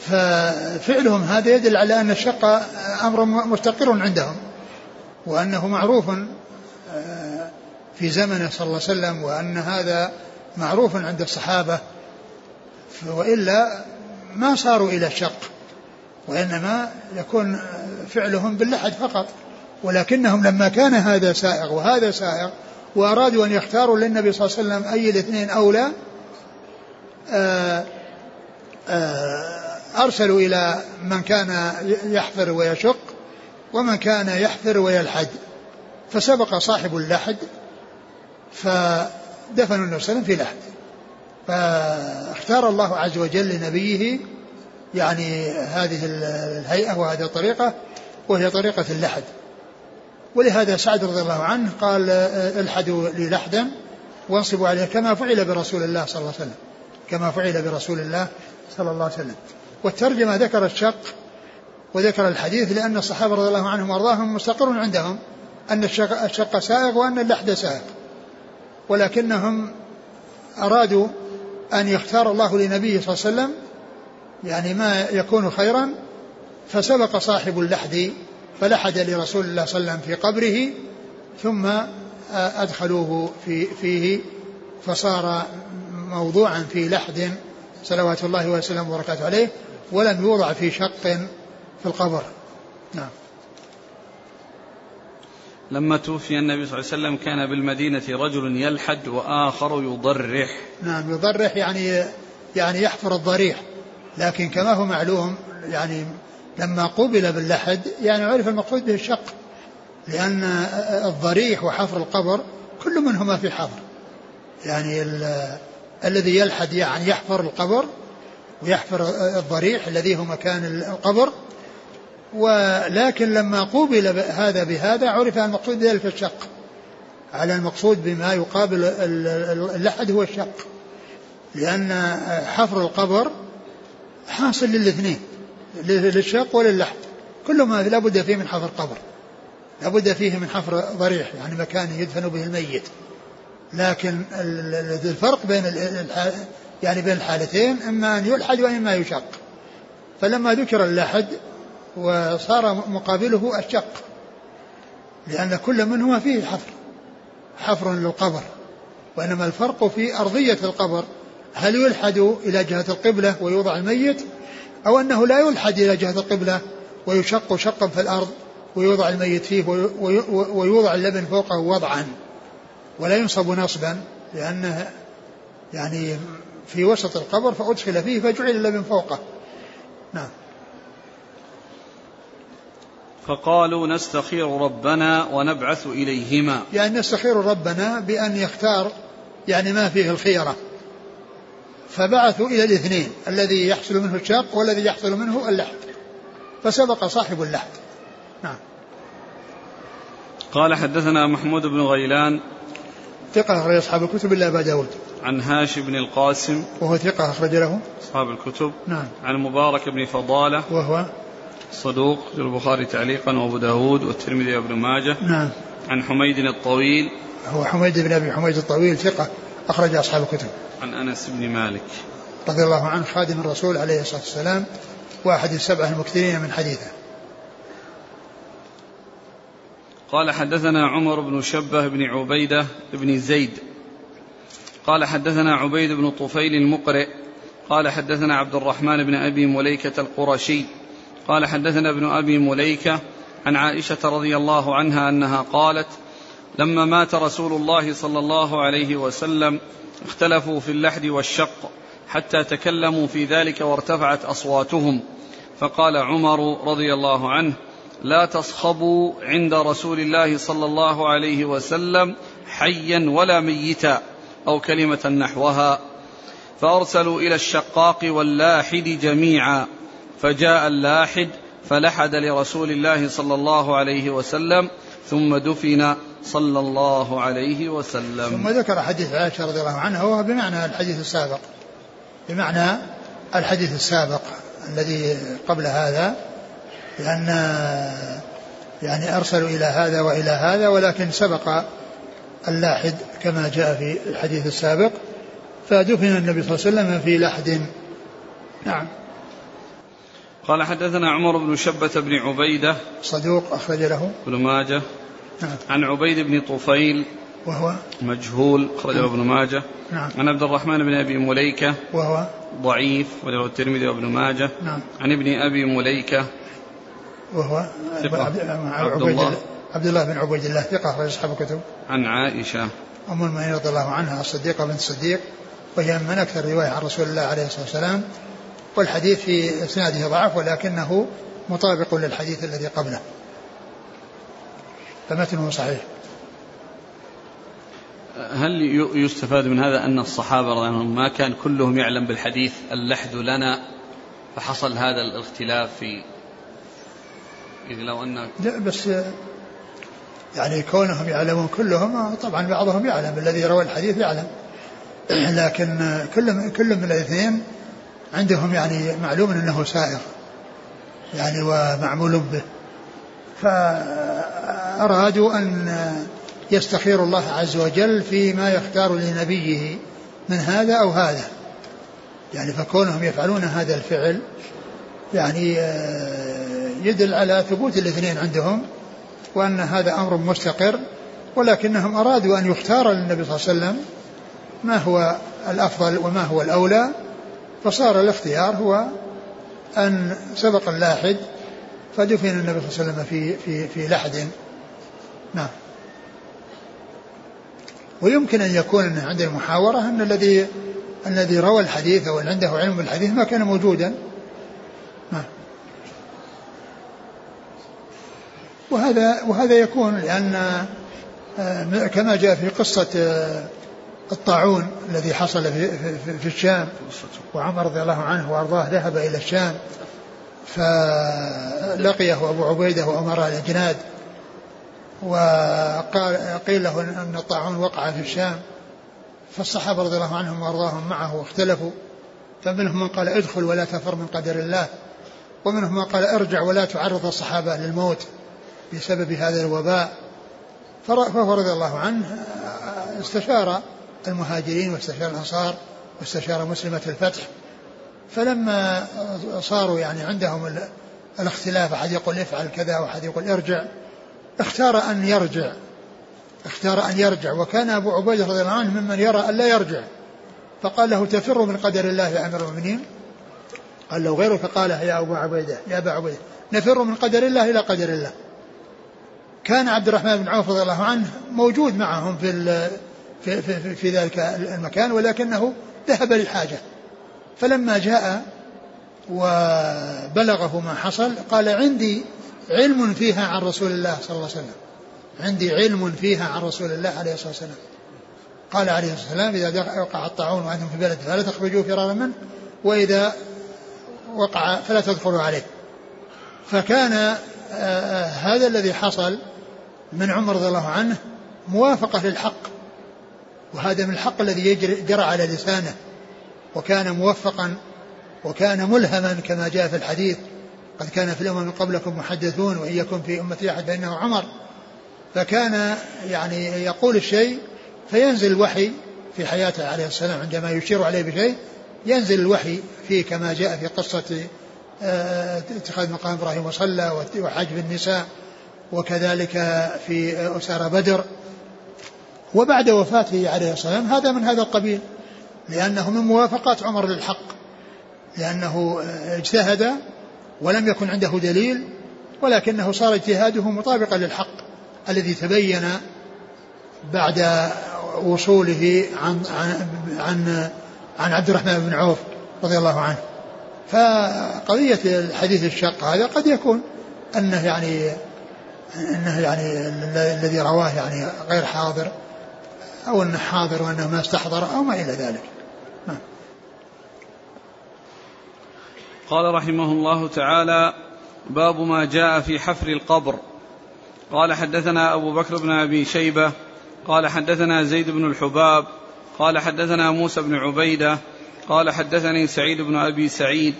ففعلهم هذا يدل على أن الشق أمر مستقر عندهم وأنه معروف آه، في زمنه صلى الله عليه وسلم وأن هذا معروف عند الصحابة. وإلا ما صاروا إلى الشق. وإنما يكون فعلهم باللحد فقط. ولكنهم لما كان هذا سائغ وهذا سائغ وأرادوا أن يختاروا للنبي صلى الله عليه وسلم أي الاثنين أولى آه، آه، أرسلوا إلى من كان يحفر ويشق ومن كان يحفر ويلحد. فسبق صاحب اللحد فدفنوا النبي صلى الله عليه وسلم في لحد. فاختار الله عز وجل لنبيه يعني هذه الهيئة وهذه الطريقة وهي طريقة اللحد. ولهذا سعد رضي الله عنه قال الحدوا لي لحدا وانصبوا عليه كما فعل برسول الله صلى الله عليه وسلم. كما فعل برسول الله صلى الله عليه وسلم. والترجمة ذكر الشق وذكر الحديث لأن الصحابة رضي الله عنهم وأرضاهم مستقر عندهم أن الشق, سائغ وأن اللحد سائغ ولكنهم أرادوا أن يختار الله لنبيه صلى الله عليه وسلم يعني ما يكون خيرا فسبق صاحب اللحد فلحد لرسول الله صلى الله عليه وسلم في قبره ثم أدخلوه في فيه فصار موضوعا في لحد صلوات الله وسلامه وبركاته عليه ولم يوضع في شق في القبر. نعم. لما توفي النبي صلى الله عليه وسلم كان بالمدينة رجل يلحد وآخر يضرح. نعم يضرح يعني يعني يحفر الضريح. لكن كما هو معلوم يعني لما قبل باللحد يعني عرف المقصود به الشق. لأن الضريح وحفر القبر كل منهما في حفر. يعني الذي يلحد يعني يحفر القبر ويحفر الضريح الذي هو مكان القبر. ولكن لما قوبل هذا بهذا عرف المقصود ذلك الشق. على المقصود بما يقابل اللحد هو الشق. لأن حفر القبر حاصل للاثنين للشق وللحد كل ما لابد فيه من حفر قبر. لابد فيه من حفر ضريح يعني مكان يدفن به الميت. لكن الفرق بين يعني بين الحالتين إما أن يلحد وإما يشق. فلما ذكر اللحد وصار مقابله الشق. لأن كل منهما فيه حفر حفر للقبر. وإنما الفرق في أرضية القبر. هل يلحد إلى جهة القبلة ويوضع الميت؟ أو أنه لا يلحد إلى جهة القبلة ويشق شقا في الأرض ويوضع الميت فيه ويوضع اللبن فوقه وضعا. ولا ينصب نصبا لأنه يعني في وسط القبر فأدخل فيه فجعل اللبن فوقه. نعم. فقالوا نستخير ربنا ونبعث إليهما. يعني نستخير ربنا بأن يختار يعني ما فيه الخيرة. فبعثوا إلى الاثنين الذي يحصل منه الشاق والذي يحصل منه اللحد. فسبق صاحب اللحد. نعم. قال حدثنا محمود بن غيلان ثقة أخرج أصحاب الكتب إلا أبا داود. عن هاشم بن القاسم وهو ثقة أخرج له. أصحاب الكتب. نعم. عن مبارك بن فضالة وهو صدوق البخاري تعليقا وأبو داود والترمذي وابن ماجه. نعم. عن حميد الطويل هو حميد بن أبي حميد الطويل ثقة أخرج أصحاب الكتب. عن أنس بن مالك. رضي الله عنه خادم الرسول عليه الصلاة والسلام واحد السبعة المكثرين من حديثه. قال حدثنا عمر بن شبه بن عبيدة بن زيد. قال حدثنا عبيد بن طفيل المقرئ. قال حدثنا عبد الرحمن بن أبي مليكة القرشي. قال حدثنا ابن أبي مليكة عن عائشة رضي الله عنها أنها قالت لما مات رسول الله صلى الله عليه وسلم اختلفوا في اللحد والشق حتى تكلموا في ذلك وارتفعت أصواتهم. فقال عمر رضي الله عنه لا تصخبوا عند رسول الله صلى الله عليه وسلم حيا ولا ميتا أو كلمة نحوها. فأرسلوا إلى الشقاق واللاحد جميعا. فجاء اللاحد فلحد لرسول الله صلى الله عليه وسلم ثم دفن صلى الله عليه وسلم. ثم ذكر حديث عائشة رضي الله عنها وهو بمعنى الحديث السابق. بمعنى الحديث السابق الذي قبل هذا لأن يعني أرسلوا إلى هذا وإلى هذا ولكن سبق اللاحد كما جاء في الحديث السابق. فدفن النبي صلى الله عليه وسلم في لحد. نعم. قال حدثنا عمر بن شبة بن عبيدة صدوق أخرج له. ابن ماجه نعم. عن عبيد بن طفيل وهو؟ مجهول أخرجه ابن ماجه. نعم. عن عبد الرحمن بن أبي مليكة وهو؟ ضعيف أخرجه الترمذي وابن ماجه. نعم. عن ابن أبي مليكة وهو؟ ثقة. عبد, عبد الله. عبد الله بن عبيد الله ثقة أخرج أصحاب الكتب. عن عائشة. أم المؤمنين رضي الله عنها الصديقة بنت الصديق. وهي من أكثر رواية عن رسول الله عليه الصلاة والسلام. والحديث في إسناده ضعف ولكنه مطابق للحديث الذي قبله. فمتنه صحيح هل يستفاد من هذا أن الصحابة رضي الله عنهم ما كان كلهم يعلم بالحديث اللحد لنا فحصل هذا الاختلاف في إذ لو أن لا بس يعني كونهم يعلمون كلهم طبعا بعضهم يعلم الذي روى الحديث يعلم. (clears throat) لكن كل كل من الاثنين عندهم يعني معلوم أنه سائر يعني ومعمول به. فارادوا أن يستخيروا الله عز وجل فيما يختار لنبيه من هذا أو هذا. يعني فكونهم يفعلون هذا الفعل يعني آه، يدل على ثبوت الاثنين عندهم وأن هذا أمر مستقر ولكنهم أرادوا أن يختار للنبي صلى الله عليه وسلم ما هو الأفضل وما هو الأولى. فصار الاختيار هو أن سبق اللاحد فدفن النبي صلى الله عليه وسلم في في في لحد. نعم. ويمكن أن يكون عند المحاورة أن الذي الذي روى الحديث اللي عنده علم بالحديث ما كان موجودا. نعم. وهذا وهذا يكون لأن آه، كما جاء في قصة آه، الطاعون الذي حصل في, في, في الشام وعمر رضي الله عنه وأرضاه ذهب إلى الشام. فلقيه أبو عبيدة وأمراء الأجناد وقال قيل له أن الطاعون وقع في الشام فالصحابة رضي الله عنهم وأرضاهم معه واختلفوا فمنهم من قال ادخل ولا تفر من قدر الله ومنهم من قال ارجع ولا تعرض الصحابة للموت بسبب هذا الوباء فهو رضي الله عنه استشار المهاجرين واستشار الأنصار واستشار مسلمة الفتح فلما صاروا يعني عندهم الاختلاف أحد يقول افعل كذا وأحد يقول ارجع اختار أن يرجع. اختار أن يرجع. وكان أبو عبيدة رضي الله عنه ممن يرى أن لا يرجع. فقال له تفر من قدر الله يا أمير المؤمنين؟ قال له غيره فقال يا أبو عبيدة يا أبا عبيدة نفر من قدر الله إلى قدر الله. كان عبد الرحمن بن عوف رضي الله عنه موجود معهم في في, في, في ذلك المكان ولكنه ذهب للحاجة. فلما جاء وبلغه ما حصل قال عندي علم فيها عن رسول الله صلى الله عليه وسلم. عندي علم فيها عن رسول الله عليه الصلاة والسلام. قال عليه الصلاة والسلام إذا وقع الطاعون وأنتم في بلد فلا تخرجوا فرارا منه وإذا وقع فلا تدخلوا عليه. فكان آه هذا الذي حصل من عمر رضي الله عنه موافقة للحق وهذا من الحق الذي جرى على لسانه. وكان موفقا وكان ملهما كما جاء في الحديث قد كان في الأمم من قبلكم محدثون وإن يكن في أمتي أحد فإنه عمر. فكان يعني يقول الشيء فينزل الوحي في حياته عليه السلام عندما يشير عليه بشيء ينزل الوحي فيه كما جاء في قصة اتخاذ مقام إبراهيم وصلى وحجب النساء وكذلك في أسارى بدر. وبعد وفاته عليه والسلام هذا من هذا القبيل. لأنه من موافقات عمر للحق لأنه اجتهد ولم يكن عنده دليل ولكنه صار اجتهاده مطابقا للحق الذي تبين بعد وصوله عن عن عن, عبد الرحمن بن عوف رضي الله عنه فقضية الحديث الشق هذا قد يكون أنه يعني أنه يعني الذي رواه يعني غير حاضر أو أنه حاضر وأنه ما استحضر أو ما إلى ذلك. قال رحمه الله تعالى باب ما جاء في حفر القبر. قال حدثنا أبو بكر بن أبي شيبة. قال حدثنا زيد بن الحباب. قال حدثنا موسى بن عبيدة. قال حدثني سعيد بن أبي سعيد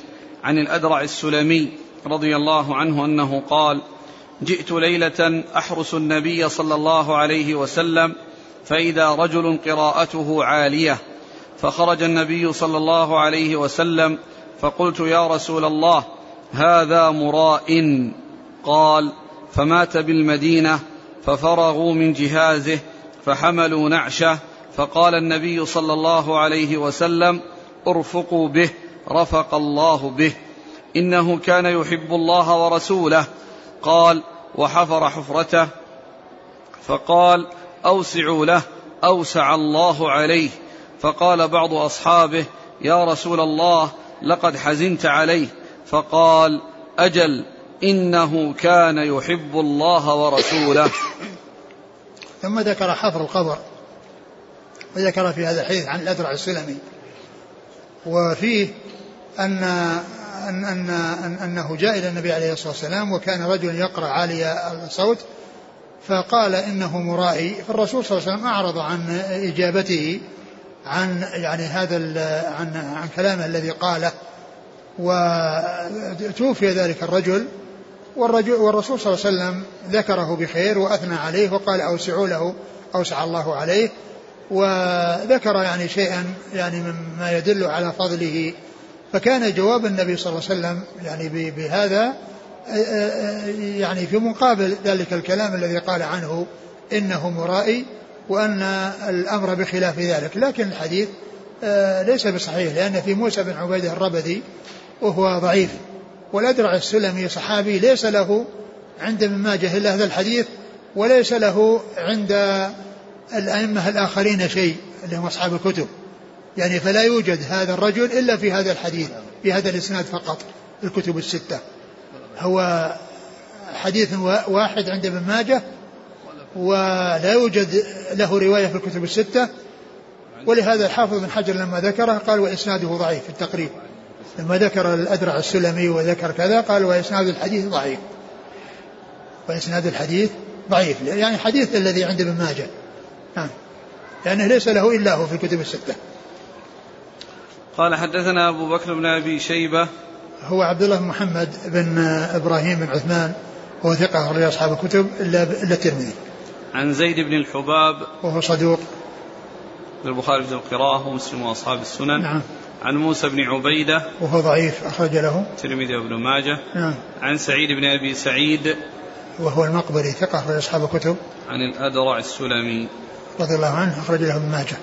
عن الأدرع السلمي رضي الله عنه أنه قال جئت ليلة أحرس النبي صلى الله عليه وسلم فإذا رجل قراءته عالية. فخرج النبي صلى الله عليه وسلم فقلت يا رسول الله هذا مراء. قال فمات بالمدينة ففرغوا من جهازه فحملوا نعشه فقال النبي صلى الله عليه وسلم ارفقوا به رفق الله به إنه كان يحب الله ورسوله. قال وحفر حفرته فقال أوسعوا له أوسع الله عليه. فقال بعض أصحابه يا رسول الله لقد حزنت عليه. فقال أجل إنه كان يحب الله ورسوله. (coughs) ثم ذكر حفر القبر وذكر في هذا الحديث عن الأدرع السلمي وفيه أن أن أن أن أنه جاء إلى النبي عليه الصلاة والسلام وكان رجل يقرأ عالي الصوت فقال إنه مرائي فالرسول صلى الله عليه وسلم أعرض عن إجابته عن يعني هذا عن عن كلامه الذي قاله وتوفي ذلك الرجل والرجل والرسول صلى الله عليه وسلم ذكره بخير وأثنى عليه وقال أوسعوا له أوسع الله عليه وذكر يعني شيئا يعني مما يدل على فضله. فكان جواب النبي صلى الله عليه وسلم يعني بهذا يعني في مقابل ذلك الكلام الذي قال عنه إنه مرائي وأن الأمر بخلاف ذلك. لكن الحديث ليس بصحيح لأن في موسى بن عبيدة الربذي وهو ضعيف والأدرع السلمي صحابي ليس له عند ابن ماجه إلا هذا الحديث وليس له عند الأئمة الآخرين شيء اللي هم أصحاب الكتب. يعني فلا يوجد هذا الرجل إلا في هذا الحديث في هذا الإسناد فقط الكتب الستة. هو حديث واحد عند ابن ماجه ولا يوجد له رواية في الكتب الستة. ولهذا الحافظ بن حجر لما ذكره قال وإسناده ضعيف في التقريب. لما ذكر الأدرع السلمي وذكر كذا قال وإسناد الحديث ضعيف. وإسناد الحديث ضعيف. يعني حديث الذي عند ابن ماجه. نعم. لأنه ليس له إلا هو في الكتب الستة. قال حدثنا أبو بكر بن أبي شيبة. هو عبد الله بن محمد بن إبراهيم بن عثمان وهو ثقة أخرج أصحاب الكتب إلا إلا الترمذي. عن زيد بن الحباب وهو صدوق. البخاري في القراءة ومسلم وأصحاب السنن. نعم. عن موسى بن عبيدة وهو ضعيف أخرج له. الترمذي وابن ماجه. نعم. عن سعيد بن أبي سعيد وهو المقبري ثقة أخرج أصحاب الكتب. عن الأدرع السلمي. رضي الله عنه أخرج له ابن ماجه.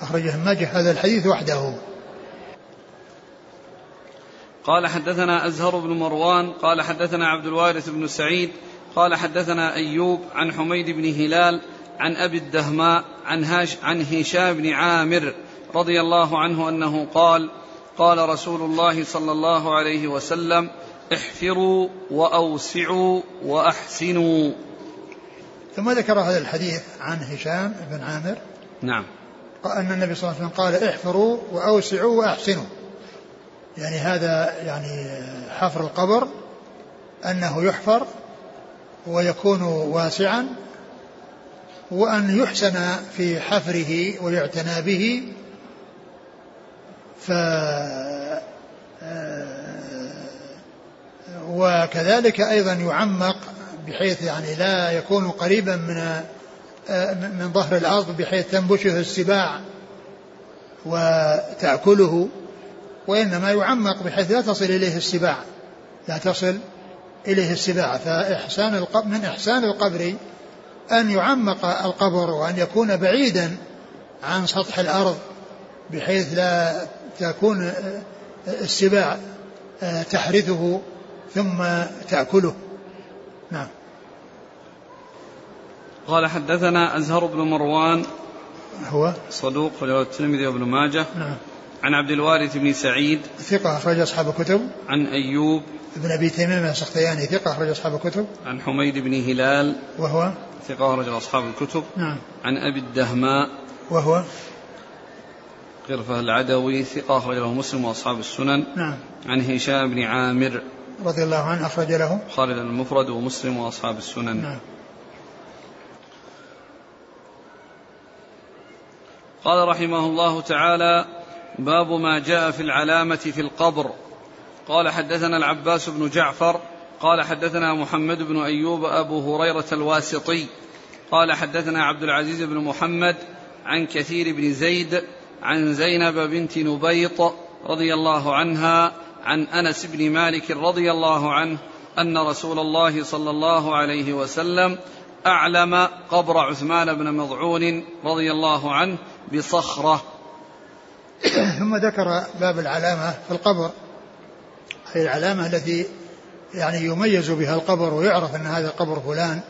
أخرج ابن ماجه هذا الحديث وحده. قال حدثنا أزهر بن مروان قال حدثنا عبد الوارث بن سعيد قال حدثنا أيوب عن حميد بن هلال عن أبي الدهماء عن, هاش عن هشام بن عامر رضي الله عنه أنه قال قال رسول الله صلى الله عليه وسلم احفروا وأوسعوا وأحسنوا. ثم ذكر هذا الحديث عن هشام بن عامر. نعم. أن النبي صلى الله عليه وسلم قال احفروا وأوسعوا وأحسنوا. يعني هذا يعني حفر القبر أنه يحفر ويكون واسعا وأن يحسن في حفره ويعتنى به. ف وكذلك أيضا يعمق بحيث يعني لا يكون قريبا من من ظهر الأرض بحيث تنبشه السباع وتأكله وإنما يعمق بحيث لا تصل إليه السباع لا تصل إليه السباع فإحسان القبر من إحسان القبر أن يعمق القبر وأن يكون بعيدا عن سطح الأرض بحيث لا تكون السباع تحرثه ثم تأكله. نعم. قال حدثنا أزهر بن مروان هو؟ صدوق له الترمذي وابن ماجه. نعم. عن عبد الوارث بن سعيد ثقة أخرج أصحاب الكتب. عن أيوب ابن أبي تميم السختياني ثقة أخرج أصحاب الكتب. عن حميد بن هلال وهو؟ ثقة أخرج أصحاب الكتب. نعم. عن أبي الدهماء وهو؟ قرفة العدوي ثقة أخرج له مسلم وأصحاب السنن. نعم. عن هشام بن عامر رضي الله عنه أخرج له. خالد المفرد ومسلم وأصحاب السنن. نعم. قال رحمه الله تعالى باب ما جاء في العلامة في القبر. قال حدثنا العباس بن جعفر قال حدثنا محمد بن أيوب أبو هريرة الواسطي قال حدثنا عبد العزيز بن محمد عن كثير بن زيد عن زينب بنت نبيط رضي الله عنها عن أنس بن مالك رضي الله عنه أن رسول الله صلى الله عليه وسلم أعلم قبر عثمان بن مضعون رضي الله عنه بصخرة. (coughs) ثم ذكر باب العلامة في القبر. هي العلامة التي يعني يميز بها القبر ويعرف أن هذا قبر فلان.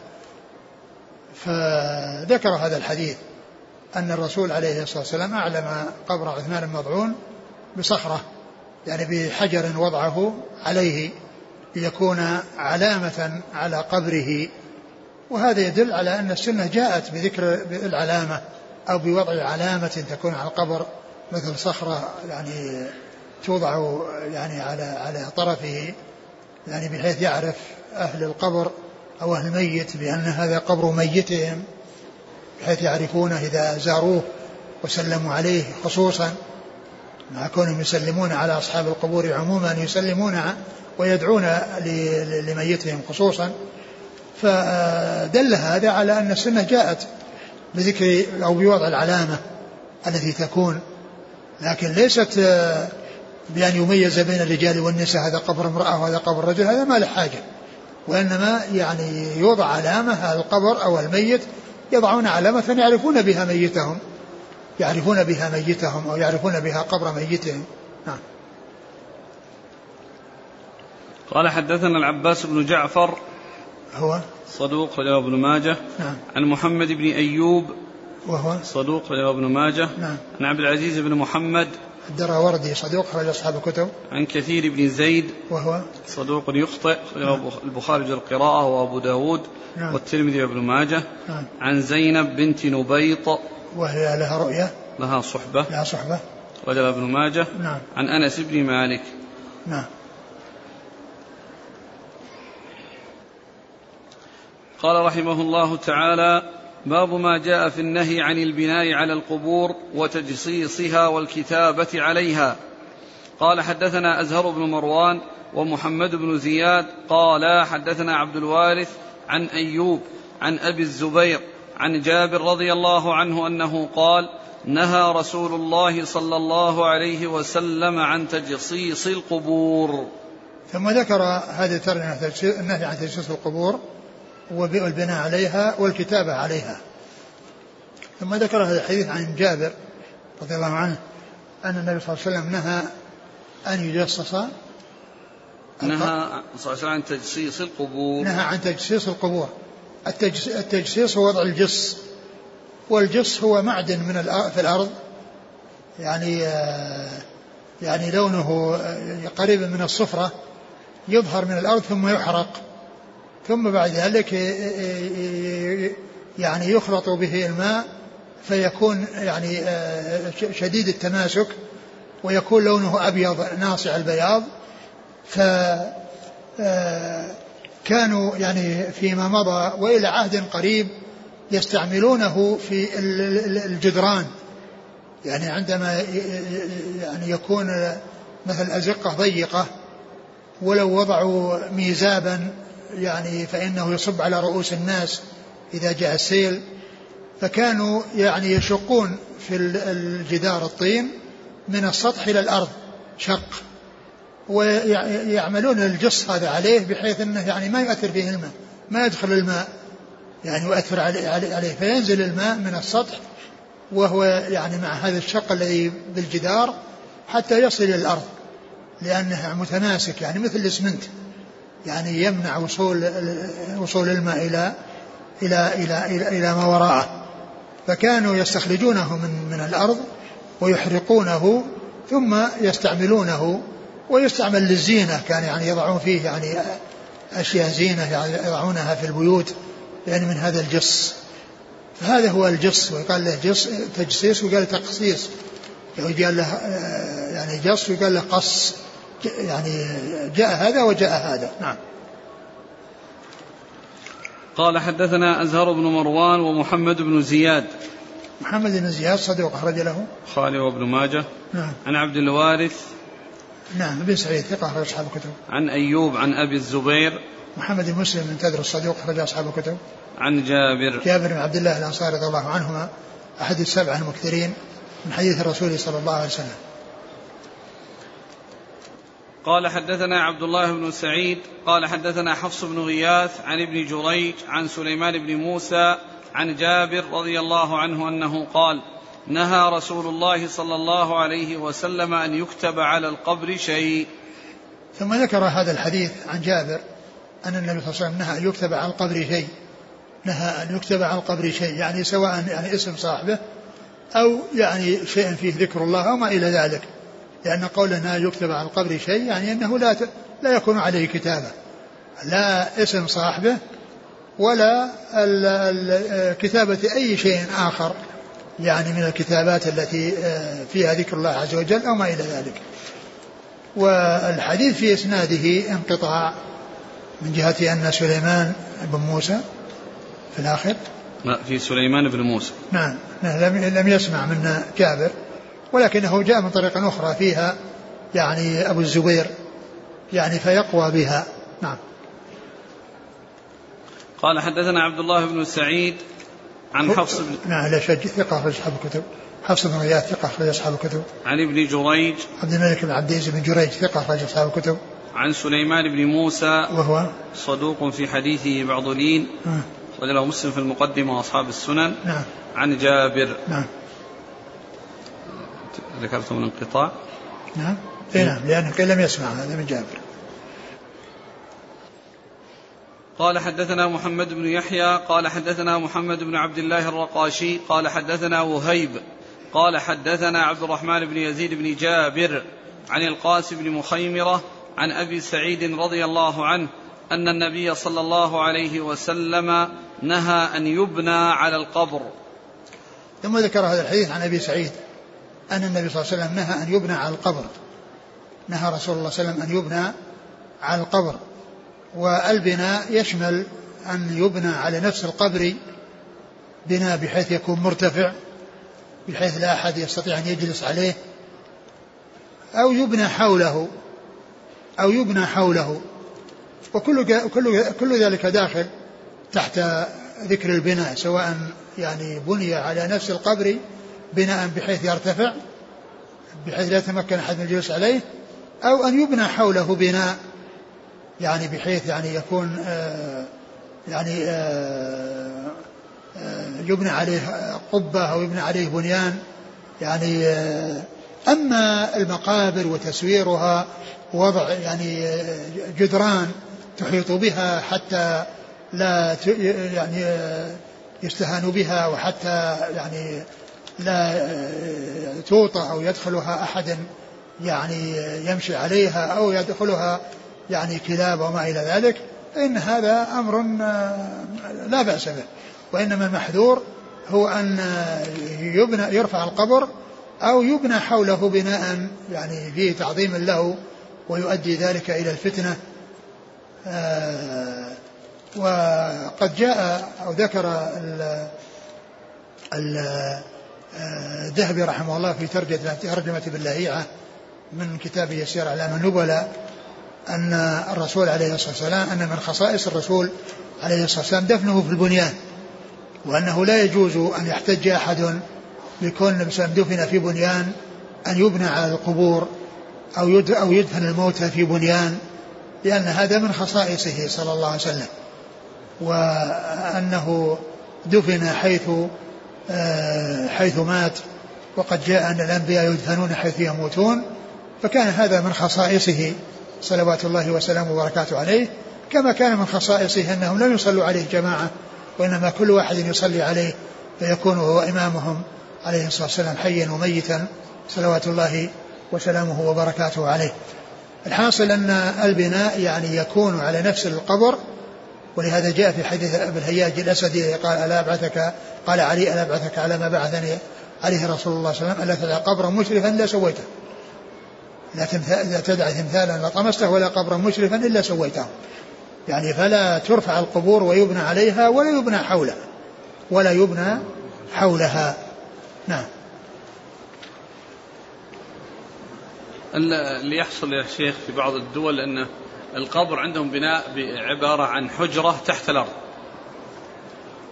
فذكر هذا الحديث أن الرسول عليه الصلاة والسلام أعلم قبر عثمان بن مضعون بصخرة يعني بحجر وضعه عليه ليكون علامة على قبره. وهذا يدل على أن السنة جاءت بذكر العلامة أو بوضع علامة تكون على القبر. مثل صخرة يعني توضع يعني على على طرفه يعني بحيث يعرف أهل القبر أو أهل الميت بأن هذا قبر ميتهم بحيث يعرفونه إذا زاروه وسلموا عليه خصوصا مع كونهم يسلمون على أصحاب القبور عموما يسلمون ويدعون لميتهم خصوصا. فدل هذا على أن السنة جاءت بذكر أو بوضع العلامة التي تكون لكن ليست بأن يميز بين الرجال والنساء هذا قبر امرأة وهذا قبر رجل هذا ما له حاجة. وإنما يعني يوضع علامة على القبر أو الميت يضعون علامة يعرفون بها ميتهم يعرفون بها ميتهم أو يعرفون بها قبر ميتهم. نعم. قال حدثنا العباس بن جعفر هو؟ صدوق رواه ابن ماجه. نعم. عن محمد بن أيوب وهو صدوق رواه ابن ماجه. نعم. عن عبد العزيز بن محمد. الدراوردي صدوق خرج أصحاب الكتب. عن كثير بن زيد. وهو صدوق يخطئ نعم. البخاري القراءة وأبو داود نعم. والترمذي وابن ماجه. نعم. عن زينب بنت نبيط. وهي لها رؤية. لها صحبة. لها صحبة. رجل ابن ماجه. نعم. عن أنس بن مالك. نعم. قال رحمه الله تعالى باب ما جاء في النهي عن البناء على القبور وتجصيصها والكتابة عليها. قال حدثنا أزهر بن مروان ومحمد بن زياد قال حدثنا عبد الوارث عن أيوب عن أبي الزبير عن جابر رضي الله عنه أنه قال نهى رسول الله صلى الله عليه وسلم عن تجصيص القبور. ثم ذكر هذه الترجمة النهي عن تجصيص القبور. والبناء عليها والكتابة عليها. ثم ذكر هذا الحديث عن جابر رضي الله عنه أن النبي صلى الله عليه وسلم نهى أن يجصص. نهى صلى الله عليه وسلم عن تجصيص القبور. نهى عن تجصيص القبور. التجصيص هو وضع الجص. والجص هو معدن من في الأرض. يعني آه، يعني لونه آه، قريب من الصفرة يظهر من الأرض ثم يحرق. ثم بعد ذلك يعني يخلط به الماء فيكون يعني آه، شديد التماسك ويكون لونه أبيض ناصع البياض. ف آه، كانوا يعني فيما مضى وإلى عهد قريب يستعملونه في الجدران. يعني عندما يعني يكون مثل أزقة ضيقة ولو وضعوا ميزابا يعني فإنه يصب على رؤوس الناس إذا جاء السيل فكانوا يعني يشقون في الجدار الطين من السطح إلى الأرض شق ويعملون الجص هذا عليه بحيث أنه يعني ما يؤثر فيه الماء ما يدخل الماء يعني يؤثر عليه فينزل الماء من السطح وهو يعني مع هذا الشق الذي بالجدار حتى يصل إلى الأرض لأنه متماسك يعني مثل الإسمنت. يعني يمنع وصول وصول الماء إلى إلى إلى إلى, إلى ما وراءه. فكانوا يستخرجونه من من الأرض ويحرقونه ثم يستعملونه ويستعمل للزينة. كان يعني يضعون فيه يعني أشياء زينة يعني يضعونها في البيوت يعني من هذا الجص. فهذا هو الجص. ويقال له جص تجصيص وقال تقصيص. يقال له يعني جص ويقال له قص. يعني جاء هذا وجاء هذا. نعم. قال حدثنا أزهر بن مروان ومحمد بن زياد. محمد بن زياد صدوق أخرج له. خالد وابن ماجه. نعم. عن عبد الوارث. نعم بن سعيد ثقة أخرج أصحاب الكتب. عن أيوب عن أبي الزبير. محمد بن مسلم بن تدر الصدوق أخرج أصحاب الكتب. عن جابر. جابر بن عبد الله الأنصاري رضي الله عنهما أحد السبعة المكثرين من حديث الرسول صلى الله عليه وسلم. قال حدثنا عبد الله بن سعيد قال حدثنا حفص بن غياث عن ابن جريج عن سليمان بن موسى عن جابر رضي الله عنه أنه قال نهى رسول الله صلى الله عليه وسلم أن يكتب على القبر شيء. ثم ذكر هذا الحديث عن جابر أن النبي صلى الله عليه وسلم نهى أن يكتب على القبر شيء. نهى أن يكتب على القبر شيء يعني سواء يعني اسم صاحبه أو يعني شيء فيه ذكر الله أو ما إلى ذلك. لأن قولنا يكتب على القبر شيء يعني أنه لا لا يكون عليه كتابة. لا اسم صاحبه ولا كتابة أي شيء آخر يعني من الكتابات التي آه، فيها ذكر الله عز وجل أو ما إلى ذلك. والحديث في إسناده انقطاع من جهة أن سليمان بن موسى في الآخر. في سليمان بن موسى. نعم لم لم يسمع من جابر ولكنه جاء من طريق أخرى فيها يعني أبو الزبير يعني فيقوى بها. نعم. قال حدثنا عبد الله بن سعيد عن حفص بن نعم لا شج ثقة أخرج أصحاب الكتب. حفص بن غياث ثقة أخرج أصحاب الكتب. عن ابن جريج. عبد الملك بن عبد العزيز بن جريج ثقة أخرج أصحاب الكتب. عن سليمان بن موسى. وهو؟ صدوق في حديثه بعض لين. وله مسلم في المقدمة وأصحاب السنن. نعم. عن جابر. نعم. ذكرتم الانقطاع؟ نعم. اي نعم. لأنه لم يسمع هذا من جابر. قال حدثنا محمد بن يحيى قال حدثنا محمد بن عبد الله الرقاشي قال حدثنا وهيب قال حدثنا عبد الرحمن بن يزيد بن جابر عن القاسم بن مخيمرة عن أبي سعيد رضي الله عنه أن النبي صلى الله عليه وسلم نهى أن يبنى على القبر. ثم ذكر هذا الحديث عن أبي سعيد. أن النبي صلى الله عليه وسلم نهى أن يبنى على القبر. نهى رسول الله صلى الله عليه وسلم أن يبنى على القبر. والبناء يشمل أن يبنى على نفس القبر بناء بحيث يكون مرتفع بحيث لا أحد يستطيع أن يجلس عليه. أو يبنى حوله أو يبنى حوله. وكل كل كل ذلك داخل تحت ذكر البناء سواء يعني بني على نفس القبر بناء بحيث يرتفع بحيث لا يتمكن أحد من الجلوس عليه أو أن يبنى حوله بناء يعني بحيث يعني يكون آه، يعني آه، آه، يبنى عليه قبة أو يبنى عليه بنيان يعني أما المقابر وتسويرها وضع يعني جدران تحيط بها حتى لا يعني يستهان بها وحتى يعني لا توطى أو يدخلها أحد يعني يمشي عليها أو يدخلها يعني كلاب وما إلى ذلك فإن هذا أمر لا بأس به. وإنما المحذور هو أن يبنى يرفع القبر أو يبنى حوله بناء يعني فيه تعظيم له ويؤدي ذلك إلى الفتنة. آه، وقد جاء أو ذكر الذهبي رحمه الله في ترجمة باللهيعة من كتابه يسير أعلام النبلاء أن الرسول عليه الصلاة والسلام أن من خصائص الرسول عليه الصلاة والسلام دفنه في البنيان وأنه لا يجوز أن يحتج أحد بكون النبي دفن في بنيان أن يبنى على القبور أو أو يدفن الموتى في بنيان لأن هذا من خصائصه صلى الله عليه وسلم وأنه دفن حيث حيث مات وقد جاء أن الأنبياء يدفنون حيث يموتون فكان هذا من خصائصه صلوات الله وسلامه وبركاته عليه كما كان من خصائصه أنهم لم يصلوا عليه جماعة وإنما كل واحد يصلي عليه فيكون هو إمامهم عليه الصلاة والسلام حيا وميتا صلوات الله وسلامه وبركاته عليه. الحاصل أن البناء يعني يكون على نفس القبر ولهذا جاء في حديث أبي الهياج الأسدي قال ألا أبعثك؟ قال علي ألا أبعثك على ما بعثني عليه رسول الله صلى الله عليه وسلم ألا تدع قبرا مشرفا لا سويته. لا لا تدع تمثالا لطمسته ولا قبرا مشرفا إلا سويته. يعني فلا ترفع القبور ويبنى عليها ولا يبنى حولها ولا يبنى حولها. نعم. اللي يحصل يا شيخ في بعض الدول أن القبر عندهم بناء عبارة عن حجرة تحت الأرض.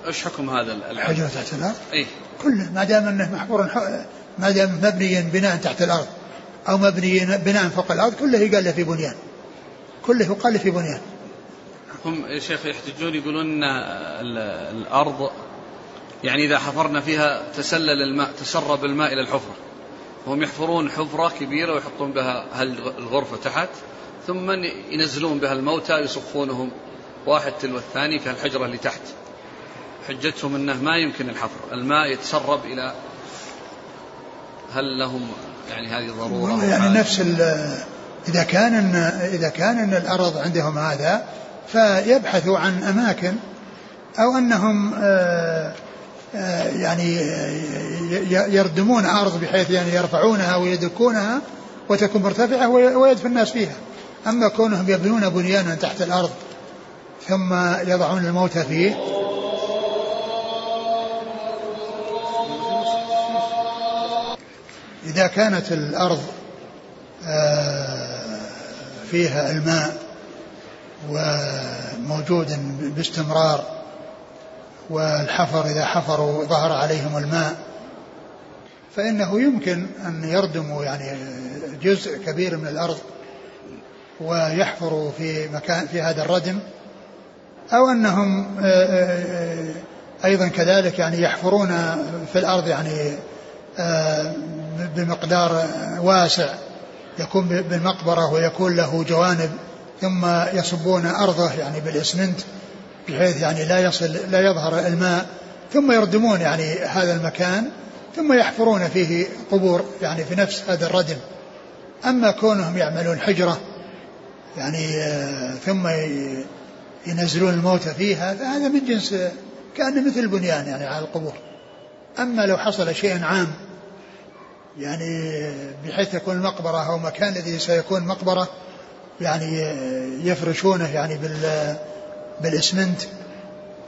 إيش حكم هذا الحجرة تحت الأرض؟ اي كله ما دام إنه محفور ما دام مبنيا بناء تحت الأرض أو مبني بناء فوق الأرض كله يقال له في بنيان. كله يقال في بنيان. هم يا شيخ يحتجون يقولون الأرض يعني إذا حفرنا فيها تسلل الماء تسرب الماء إلى الحفرة. هم يحفرون حفرة كبيرة ويحطون بها الغرفة تحت؟ ثم ينزلون بها الموتى يصفونهم. واحد تلو الثاني في الحجرة اللي تحت. حجتهم أنه ما يمكن الحفر. الماء يتسرب إلى هل لهم يعني هذه ضرورة يعني نفس إذا كان إن إذا كان إن الأرض عندهم هذا فيبحثوا عن أماكن أو أنهم آه، آه، يعني يردمون أرض بحيث يعني يرفعونها ويدكونها وتكون مرتفعة ويدفن الناس فيها. أما كونهم يبنون بنيانا تحت الأرض ثم يضعون الموتى فيه إذا كانت الأرض آه، فيها الماء وموجود باستمرار والحفر إذا حفروا ظهر عليهم الماء فإنه يمكن أن يردموا يعني جزء كبير من الأرض. ويحفروا في مكان في هذا الردم أو أنهم آه، آه، أيضا كذلك يعني يحفرون في الأرض يعني بمقدار واسع يكون بالمقبرة ويكون له جوانب ثم يصبون أرضه يعني بالإسمنت بحيث يعني لا يصل لا يظهر الماء ثم يردمون يعني هذا المكان ثم يحفرون فيه قبور يعني في نفس هذا الردم. أما كونهم يعملون حجرة يعني آه، ثم ينزلون الموتى فيها فهذا من جنس كأنه مثل البنيان يعني على القبور. أما لو حصل شيء عام يعني بحيث يكون المقبرة أو مكان الذي سيكون مقبرة يعني يفرشونه يعني بال بالإسمنت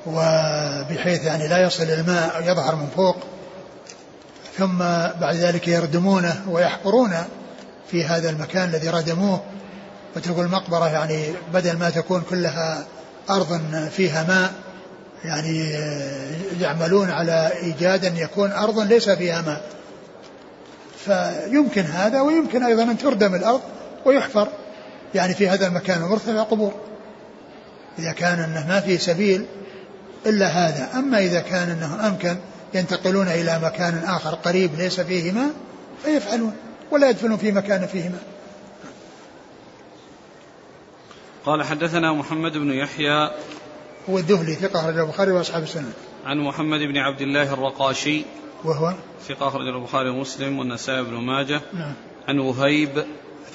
وبحيث يعني لا يصل الماء يظهر من فوق ثم بعد ذلك يردمونه ويحفرون في هذا المكان الذي ردموه. وتقول المقبرة يعني بدل ما تكون كلها أرض فيها ماء يعني يعملون على إيجاد أن يكون أرض ليس فيها ماء. فيمكن هذا ويمكن أيضا أن تردم الأرض ويحفر. يعني في هذا المكان المرتفع قبور. إذا كان أنه ما في سبيل إلا هذا. أما إذا كان أنه أمكن ينتقلون إلى مكان آخر قريب ليس فيه ماء فيفعلون ولا يدفنون في مكان فيه ماء. قال حدثنا محمد بن يحيى هو الذهلي ثقة أخرج البخاري وأصحاب السنة. عن محمد بن عبد الله الرقاشي وهو؟ ثقة أخرج البخاري ومسلم والنسائي بن ماجه. نعم. عن وهيب.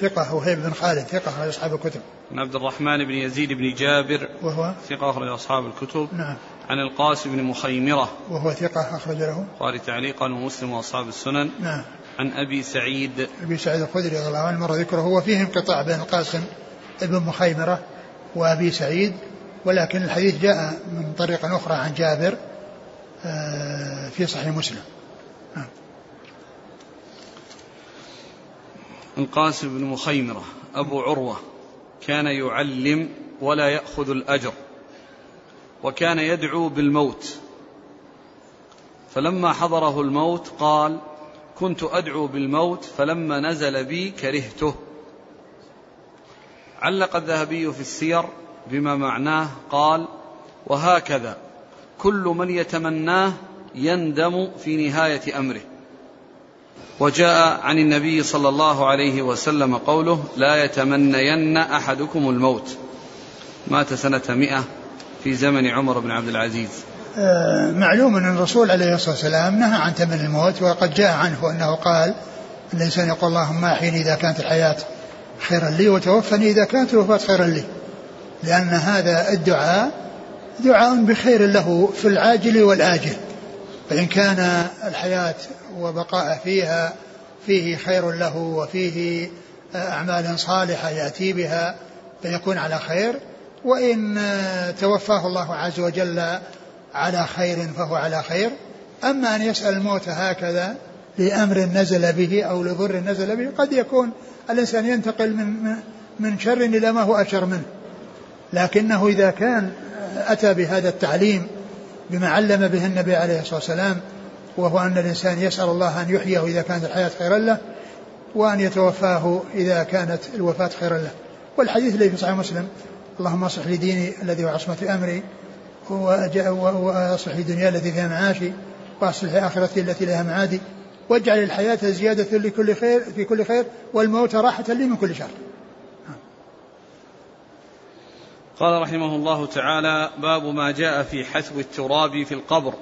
ثقة وهيب بن خالد ثقة أخرج أصحاب الكتب. عن عبد الرحمن بن يزيد بن جابر وهو؟ ثقة أخرج أصحاب الكتب. نعم. عن القاسم بن مخيمرة وهو ثقة أخرج له البخاري تعليقا ومسلم وأصحاب السنن. نعم. عن أبي سعيد. أبي سعيد الخدري رضي الله عنه مر ذكره هو فيه انقطاع بين القاسم بن مخيمرة وأبي سعيد ولكن الحديث جاء من طريق أخرى عن جابر آه، في صحيح مسلم. نعم. القاسم بن مخيمرة أبو عروة كان يعلم ولا يأخذ الأجر وكان يدعو بالموت. فلما حضره الموت قال كنت أدعو بالموت فلما نزل بي كرهته. علق الذهبي في السير بما معناه قال وهكذا كل من يتمناه يندم في نهاية أمره. وجاء عن النبي صلى الله عليه وسلم قوله لا يتمنين أحدكم الموت. مات سنة مئة في زمن عمر بن عبد العزيز. آه، معلوم أن الرسول عليه الصلاة والسلام نهى عن تمني الموت وقد جاء عنه أنه قال الإنسان يقول اللهم أحيني إذا كانت الحياة خيرا لي وتوفني إذا كانت الوفاة خيرا لي. لأن هذا الدعاء دعاء بخير له في العاجل والآجل. فإن كان الحياة وبقاء فيها فيه خير له وفيه أعمال صالحة يأتي بها فيكون على خير. وإن توفاه الله عز وجل على خير فهو على خير. أما أن يسأل الموت هكذا لأمر نزل به أو لضر نزل به قد يكون الإنسان ينتقل من من شر إلى ما هو أشر منه. لكنه إذا كان أتى بهذا التعليم بما علم به النبي عليه الصلاة والسلام وهو أن الإنسان يسأل الله أن يحييه إذا كانت الحياة خيرا له وأن يتوفاه إذا كانت الوفاة خيرا له. والحديث الذي في صحيح مسلم. اللهم اصلح لي ديني الذي هو عصمة أمري وأصلح لي دنياي التي فيها معاشي وأصلح لي آخرتي التي لها معادي. واجعل الحياة زيادة لكل خير في كل خير والموت راحة لي من كل شر. قال رحمه الله تعالى باب ما جاء في حثو التراب في القبر.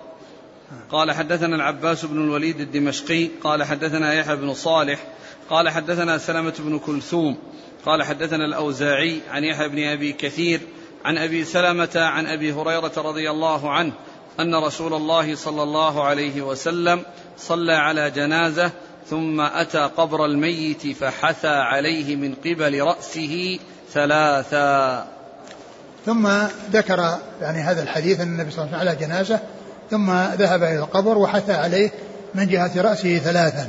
قال حدثنا العباس بن الوليد الدمشقي قال حدثنا يحيى بن صالح قال حدثنا سلمة بن كلثوم قال حدثنا الأوزاعي عن يحيى بن أبي كثير عن أبي سلمة عن أبي هريرة رضي الله عنه أن رسول الله صلى الله عليه وسلم صلى على جنازة ثم أتى قبر الميت فحثى عليه من قبل رأسه ثلاثا. ثم ذكر يعني هذا الحديث أن النبي صلى الله عليه وسلم على جنازة ثم ذهب إلى القبر وحثى عليه من جهة رأسه ثلاثا.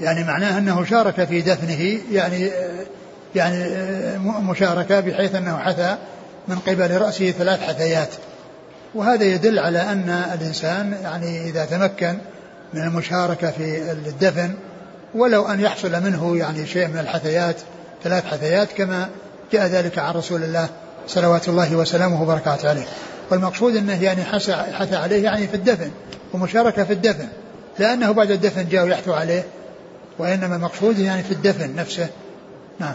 يعني معناه أنه شارك في دفنه يعني يعني مشاركة بحيث أنه حثى من قبل رأسه ثلاث حثيات. وهذا يدل على أن الإنسان يعني إذا تمكن من المشاركة في الدفن ولو أن يحصل منه يعني شيء من الحثيات ثلاث حثيات كما جاء ذلك عن رسول الله صلوات الله وسلامه وبركاته عليه. والمقصود أنه يعني حثى عليه يعني في الدفن ومشاركة في الدفن لأنه بعد الدفن جاء يحثو عليه وإنما المقصود يعني في الدفن نفسه. نعم.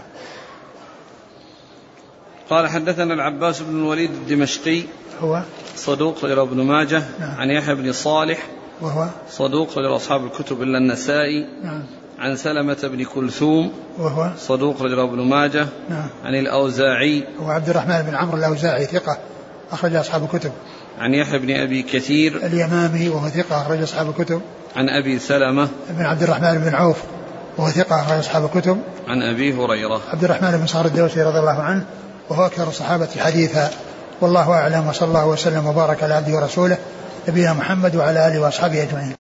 قال حدثنا العباس بن الوليد الدمشقي. هو؟ صدوق غير ابن ماجه نعم. عن يحيى بن صالح وهو؟ صدوق غير أصحاب الكتب إلا النسائي نعم. عن سلمة بن كلثوم وهو؟ صدوق غير ابن ماجه نعم. عن الأوزاعي. هو عبد الرحمن بن عمرو الأوزاعي ثقة أخرج أصحاب الكتب. عن يحيى بن أبي كثير. اليمامي وهو ثقة أخرج أصحاب الكتب. عن أبي سلمة. بن عبد الرحمن بن عوف وهو ثقة أخرج أصحاب الكتب. عن أبي هريرة. عبد الرحمن بن صار الدوسي رضي الله عنه وهو أكثر الصحابة حديثا. والله أعلم وصلى الله وسلم وبارك على عبده ورسوله نبينا محمد وعلى آله وأصحابه أجمعين.